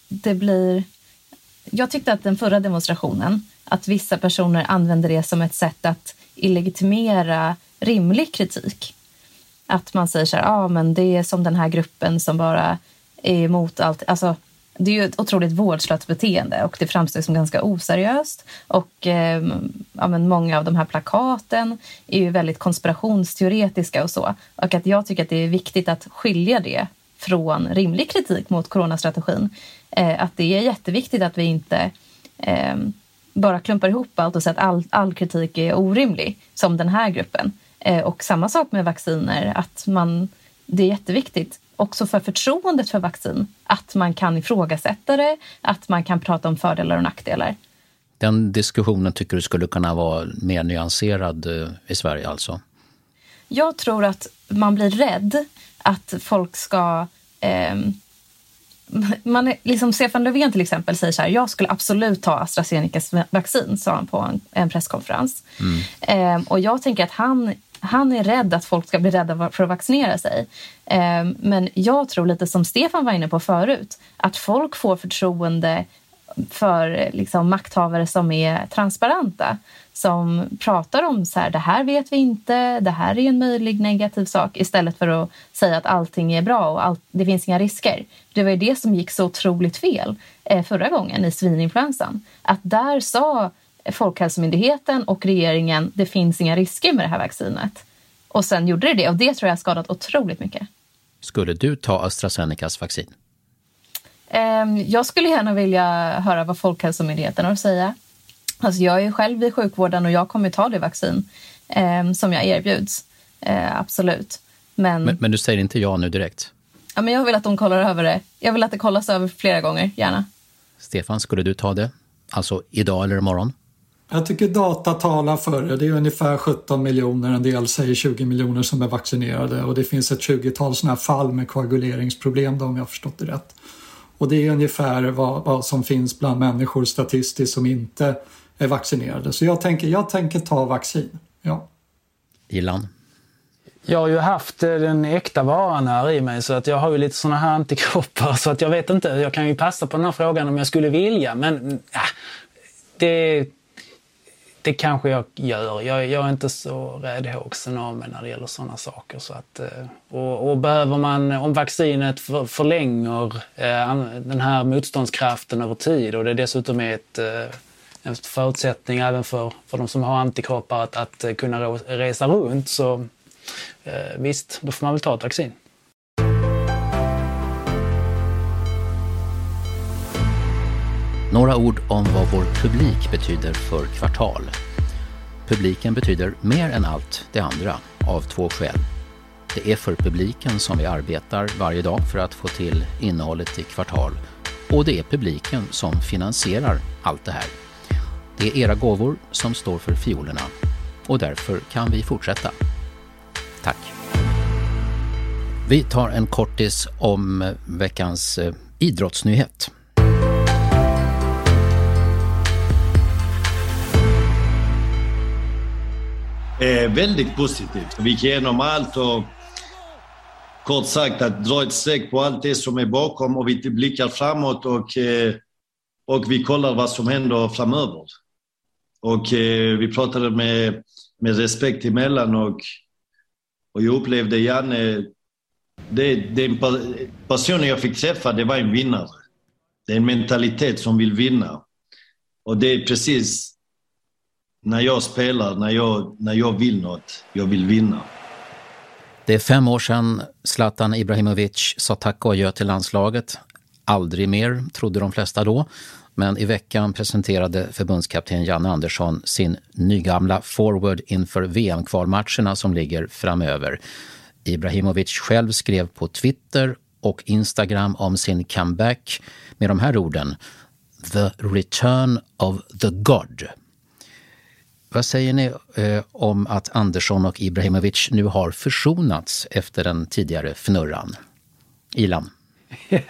det blir... Jag tyckte att den förra demonstrationen, att vissa personer använder det som ett sätt att illegitimera rimlig kritik. Att man säger så här, ja ah, men det är som den här gruppen som bara är emot allt. Alltså, det är ju ett otroligt vårdslöst beteende och det framstår som ganska oseriöst. Och eh, ja, men många av de här plakaten är ju väldigt konspirationsteoretiska och så. Och att jag tycker att det är viktigt att skilja det från rimlig kritik mot coronastrategin. Eh, att det är jätteviktigt att vi inte eh, bara klumpar ihop allt och säger att all, all kritik är orimlig, som den här gruppen. Eh, och samma sak med vacciner, att man, det är jätteviktigt också för förtroendet för vaccin, att man kan ifrågasätta det, att man kan prata om fördelar och nackdelar. Den diskussionen tycker du skulle kunna vara mer nyanserad eh, i Sverige alltså? Jag tror att man blir rädd att folk ska eh, man är, liksom Stefan Löfven till exempel säger så här, jag skulle absolut ta AstraZenecas vaccin, sa han på en, en presskonferens. Mm. Eh, och jag tänker att han, han är rädd att folk ska bli rädda för att vaccinera sig. Eh, men jag tror lite som Stefan var inne på förut, att folk får förtroende för liksom, makthavare som är transparenta som pratar om så här, det här vet vi inte, det här är en möjlig negativ sak istället för att säga att allting är bra och allt, det finns inga risker. Det var ju det som gick så otroligt fel eh, förra gången i svininfluensan. Att där sa Folkhälsomyndigheten och regeringen det finns inga risker med det här vaccinet. Och sen gjorde det det och det tror jag har skadat otroligt mycket. Skulle du ta AstraZenecas vaccin? Ehm, jag skulle gärna vilja höra vad Folkhälsomyndigheten har att säga. Alltså jag är själv i sjukvården och jag kommer ta det vaccin eh, som jag erbjuds. Eh, absolut. Men, men, men, du säger inte ja nu direkt? Ja, men jag vill att de kollar över det. Jag vill att det kollas över flera gånger, gärna. Stefan, skulle du ta det? Alltså idag eller imorgon? Jag tycker data talar för det. Det är ungefär 17 miljoner, en del säger 20 miljoner som är vaccinerade och det finns ett 20-tal sådana här fall med koaguleringsproblem då, om jag har förstått det rätt. Och det är ungefär vad, vad som finns bland människor statistiskt som inte är vaccinerade. Så jag tänker, jag tänker ta vaccin. Ja. Ilan? Jag har ju haft eh, den äkta varan här i mig så att jag har ju lite såna här antikroppar så att jag vet inte, jag kan ju passa på den här frågan om jag skulle vilja men äh, det, det kanske jag gör. Jag, jag är inte så räddhågsen av mig när det gäller sådana saker. Så att, eh, och, och behöver man, om vaccinet för, förlänger eh, den här motståndskraften över tid och det dessutom är ett förutsättning även för, för de som har antikroppar att, att eh, kunna resa runt. Så eh, visst, då får man väl ta ett vaccin. Några ord om vad vår publik betyder för Kvartal. Publiken betyder mer än allt det andra, av två skäl. Det är för publiken som vi arbetar varje dag för att få till innehållet i Kvartal och det är publiken som finansierar allt det här. Det är era gåvor som står för fiolerna och därför kan vi fortsätta. Tack! Vi tar en kortis om veckans eh, idrottsnyhet. Eh, väldigt positivt. Vi gick igenom allt och kort sagt att dra ett streck på allt det som är bakom och vi blickar framåt och, eh, och vi kollar vad som händer framöver. Och eh, vi pratade med, med respekt emellan och, och jag upplevde Janne, det, den personen jag fick träffa, det var en vinnare. Det är en mentalitet som vill vinna. Och det är precis när jag spelar, när jag, när jag vill något, jag vill vinna. Det är fem år sedan Zlatan Ibrahimovic sa tack och adjö till landslaget. Aldrig mer, trodde de flesta då. Men i veckan presenterade förbundskapten Janne Andersson sin nygamla forward inför VM-kvalmatcherna som ligger framöver. Ibrahimovic själv skrev på Twitter och Instagram om sin comeback med de här orden. The return of the God. Vad säger ni eh, om att Andersson och Ibrahimovic nu har försonats efter den tidigare fnurran? Ilan?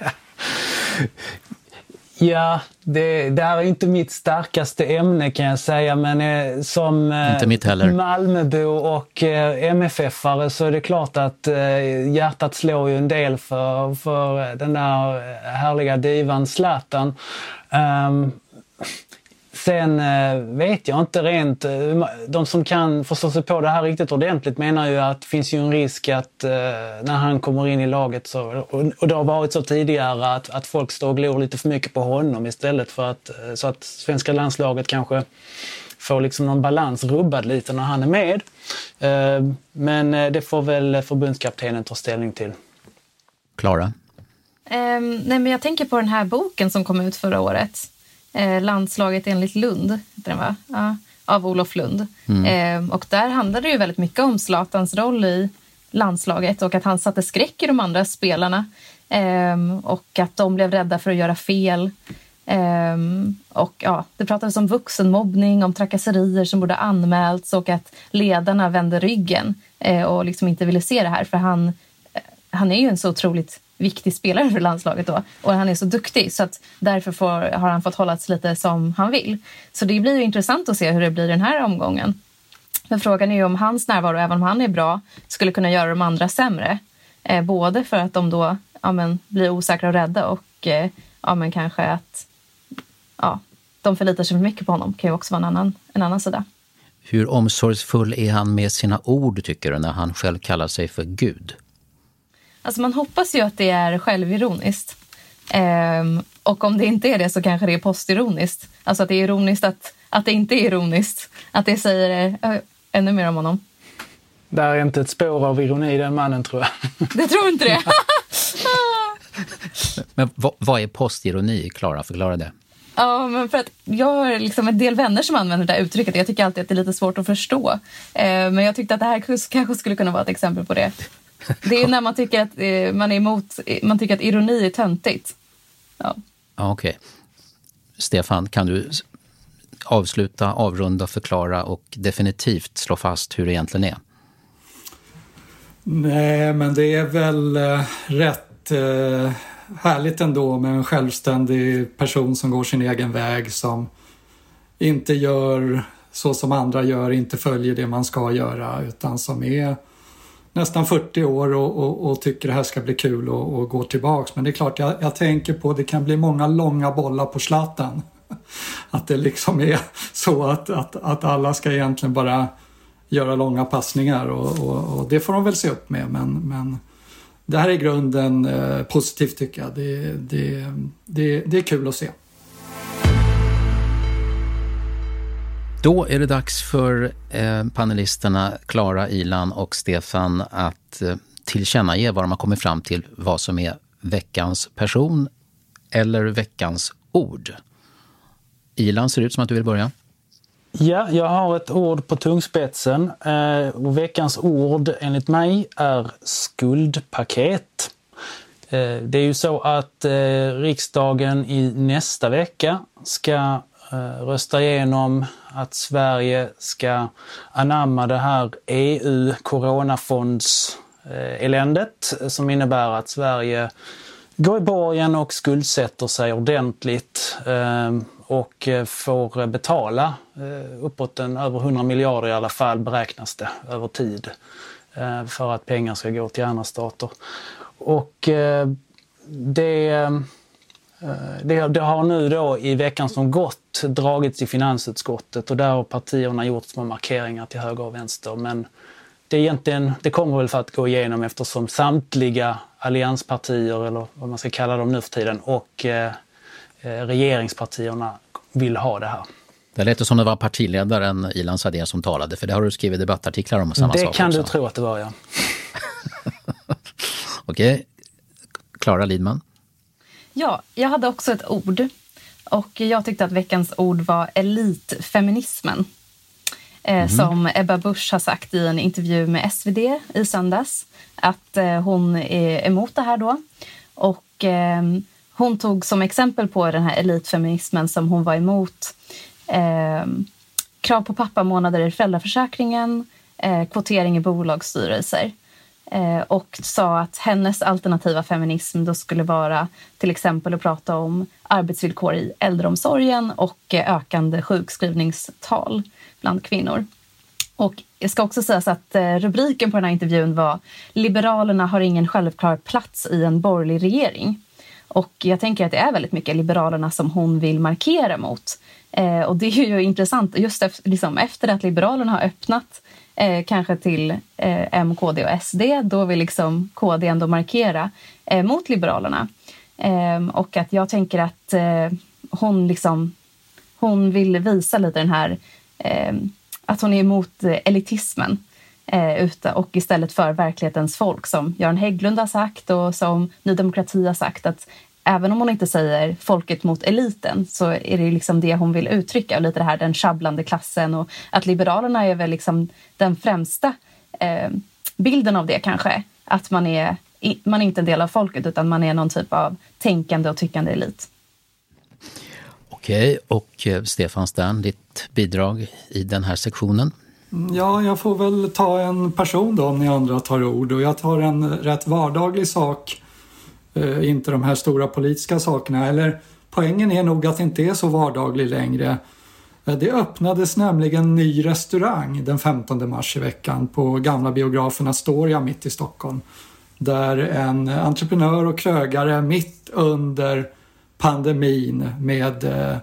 Ja, det, det här är inte mitt starkaste ämne kan jag säga, men eh, som eh, Malmöbo och eh, MFF-are så är det klart att eh, hjärtat slår ju en del för, för den där härliga divan Zlatan. Um, Sen eh, vet jag inte rent, eh, de som kan förstå sig på det här riktigt ordentligt menar ju att det finns ju en risk att eh, när han kommer in i laget så, och det har varit så tidigare att, att folk står och glor lite för mycket på honom istället för att, så att svenska landslaget kanske får liksom någon balans rubbad lite när han är med. Eh, men det får väl förbundskaptenen ta ställning till. Klara? Um, nej, men jag tänker på den här boken som kom ut förra året. Eh, Landslaget enligt Lund, heter den va? Ja, av Olof Lund. Mm. Eh, och där handlade det ju väldigt mycket om Zlatans roll i landslaget och att han satte skräck i de andra spelarna. Eh, och att de blev rädda för att göra fel. Um, och ja, Det pratades om vuxenmobbning, om trakasserier som borde anmälts och att ledarna vände ryggen uh, och liksom inte ville se det här. För han, uh, han är ju en så otroligt viktig spelare för landslaget då och han är så duktig så att därför får, har han fått hållas lite som han vill. Så det blir ju intressant att se hur det blir den här omgången. Men frågan är ju om hans närvaro, även om han är bra, skulle kunna göra de andra sämre. Eh, både för att de då ja, men, blir osäkra och rädda och eh, ja, men kanske att ja, de förlitar sig för mycket på honom kan ju också vara en annan, en annan sida. Hur omsorgsfull är han med sina ord, tycker du, när han själv kallar sig för Gud? Alltså man hoppas ju att det är självironiskt. Um, och om det inte är det så kanske det är postironiskt. Alltså att det är ironiskt att, att det inte är ironiskt. Att det säger uh, ännu mer om honom. Det är inte ett spår av ironi i den mannen tror jag. Det tror inte det? Men vad, vad är postironi? Klara, förklara det. Ja, men för att jag har liksom en del vänner som använder det här uttrycket. Jag tycker alltid att det är lite svårt att förstå. Eh, men jag tyckte att det här kanske skulle kunna vara ett exempel på det. Det är när man tycker att eh, man är emot, man tycker att ironi är töntigt. Ja. Okej. Okay. Stefan, kan du avsluta, avrunda, förklara och definitivt slå fast hur det egentligen är? Nej, men det är väl eh, rätt eh, härligt ändå med en självständig person som går sin egen väg som inte gör så som andra gör, inte följer det man ska göra utan som är nästan 40 år och, och, och, tycker det här ska bli kul och, och gå tillbaks. Men det är klart, jag, jag tänker på det kan bli många långa bollar på Zlatan. Att det liksom är så att, att, att alla ska egentligen bara göra långa passningar och, och, och, det får de väl se upp med. Men, men det här är i grunden eh, positivt tycker jag. Det, det, det, det är kul att se. Då är det dags för eh, panelisterna Klara, Ilan och Stefan att eh, tillkännage vad de har kommit fram till vad som är veckans person eller veckans ord. Ilan, ser det ut som att du vill börja. Ja, jag har ett ord på tungspetsen. Eh, och veckans ord enligt mig är skuldpaket. Eh, det är ju så att eh, riksdagen i nästa vecka ska Eh, rösta igenom att Sverige ska anamma det här EU coronafonds-eländet eh, som innebär att Sverige går i borgen och skuldsätter sig ordentligt eh, och får betala uppåt en, över 100 miljarder i alla fall beräknas det över tid för att pengar ska gå till andra stater. Och det det, det, har nu då i veckan som gått dragits i finansutskottet och där har partierna gjort små markeringar till höger och vänster. Men det, är egentligen, det kommer väl för att gå igenom eftersom samtliga allianspartier, eller vad man ska kalla dem nu för tiden, och eh, eh regeringspartierna vill ha det här. Det lät som det var partiledaren Ilan Sader som talade, för det har du skrivit debattartiklar om samma det sak kan också. du tro att det var, ja. Okej. Klara Lidman? Ja, jag hade också ett ord. Och Jag tyckte att veckans ord var elitfeminismen. Mm. Som Ebba Busch har sagt i en intervju med SvD i söndags. Att eh, hon är emot det här då. Och eh, hon tog som exempel på den här elitfeminismen som hon var emot eh, krav på pappamånader i föräldraförsäkringen, eh, kvotering i bolagsstyrelser. Eh, och sa att hennes alternativa feminism då skulle vara till exempel att prata om arbetsvillkor i äldreomsorgen och eh, ökande sjukskrivningstal bland kvinnor. Och jag ska också sägas att eh, rubriken på den här intervjun var Liberalerna har ingen självklar plats i en borgerlig regering. Och jag tänker att det är väldigt mycket Liberalerna som hon vill markera mot. Och det är ju intressant, just efter, liksom, efter att Liberalerna har öppnat eh, kanske till eh, M, KD och SD. Då vill liksom KD ändå markera eh, mot Liberalerna. Eh, och att jag tänker att eh, hon, liksom, hon vill visa lite den här eh, att hon är emot eh, elitismen eh, och istället för verklighetens folk som Göran Hägglund har sagt och som Ny Demokrati har sagt att även om hon inte säger folket mot eliten så är det liksom det hon vill uttrycka. Och lite det här den sjabblande klassen och att Liberalerna är väl liksom den främsta eh, bilden av det kanske. Att man är, man är inte en del av folket utan man är någon typ av tänkande och tyckande elit. Okej, och eh, Stefan Stern, ditt bidrag i den här sektionen? Ja, jag får väl ta en person då om ni andra tar ord och jag tar en rätt vardaglig sak Eh, Eh, inte de här stora politiska sakerna. Eller poängen är nog att det inte är så vardaglig längre. Eh, det öppnades nämligen en ny restaurang den 15 mars i veckan på gamla biografen Astoria mitt i Stockholm. Där en entreprenör och krögare mitt under pandemin med eh,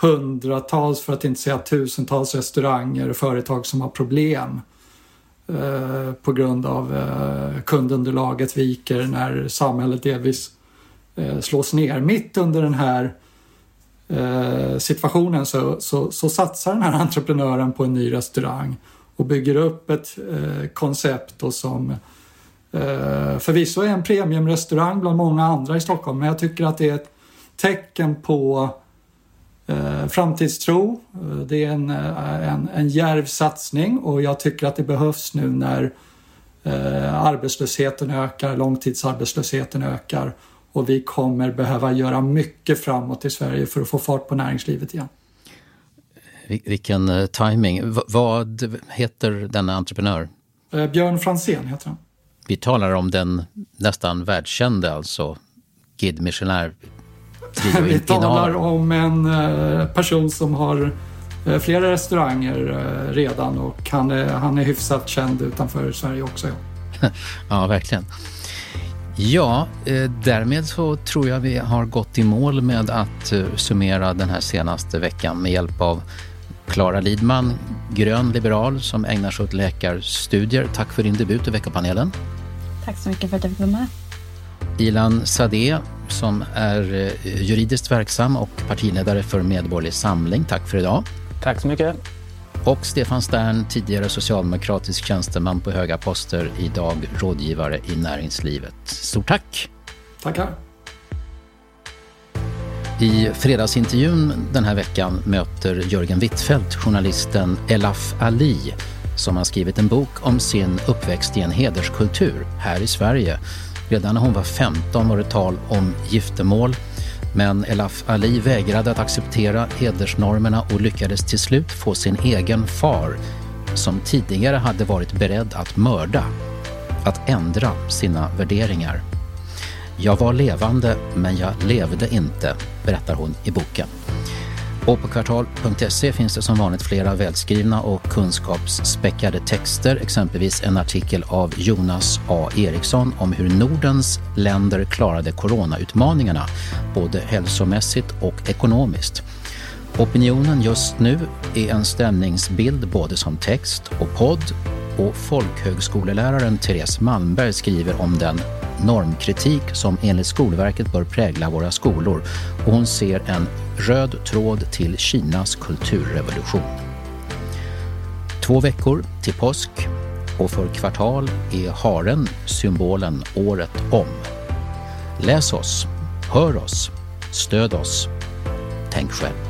hundratals, för att inte säga tusentals restauranger och företag som har problem Eh, på grund av eh, kundunderlaget viker när samhället delvis eh, slås ner. Mitt under den här eh, situationen så, så, så satsar den här entreprenören på en ny restaurang och bygger upp ett eh, koncept och som eh, förvisso är en premiumrestaurang bland många andra i Stockholm men jag tycker att det är ett tecken på Eh, framtidstro. Eh, det är en, eh, en, en järv satsning och jag tycker att det behövs nu när eh, arbetslösheten ökar, långtidsarbetslösheten ökar och vi kommer behöva göra mycket framåt i Sverige för att få fart på näringslivet igen. Vilken timing. V vad heter denna entreprenör? Eh, Björn Fransén heter han. Vi talar om den nästan världskände, alltså Guide Michelin Vi talar om en eh, person som har eh, flera restauranger eh, redan och han är, han är hyfsat känd utanför Sverige också. Ja, ja verkligen. Ja, därmed så tror jag vi har gått i mål med att summera den här senaste veckan med hjälp av Klara Lidman, grön liberal som ägnar sig åt läkarstudier. Tack för din debut i veckopanelen. Tack så mycket för att jag fick vara med. Ilan Sadeh som är eh, juridiskt verksam och partiledare för Medborgerlig Samling. Tack för idag. Tack så mycket. Och Stefan Stern, tidigare socialdemokratisk tjänsteman på höga poster, idag rådgivare i näringslivet. Stort tack! Tackar! I fredagsintervjun den här veckan möter Jörgen Wittfeldt journalisten Elaf Ali som har skrivit en bok om sin uppväxt i en hederskultur här i Sverige Redan när hon var 15 var det tal om giftermål. Men Elaf Ali vägrade att acceptera hedersnormerna och lyckades till slut få sin egen far, som tidigare hade varit beredd att mörda, att ändra sina värderingar. Jag var levande, men jag levde inte, berättar hon i boken. Och på kvartal.se finns det som vanligt flera välskrivna och kunskapsspäckade texter, exempelvis en artikel av Jonas A. Eriksson om hur Nordens länder klarade coronautmaningarna, både hälsomässigt och ekonomiskt. Opinionen just nu är en stämningsbild både som text och podd. Och folkhögskoleläraren Therese Malmberg skriver om den normkritik som enligt Skolverket bör prägla våra skolor och hon ser en röd tråd till Kinas kulturrevolution. Två veckor till påsk och för kvartal är haren symbolen året om. Läs oss, hör oss, stöd oss. Tänk själv.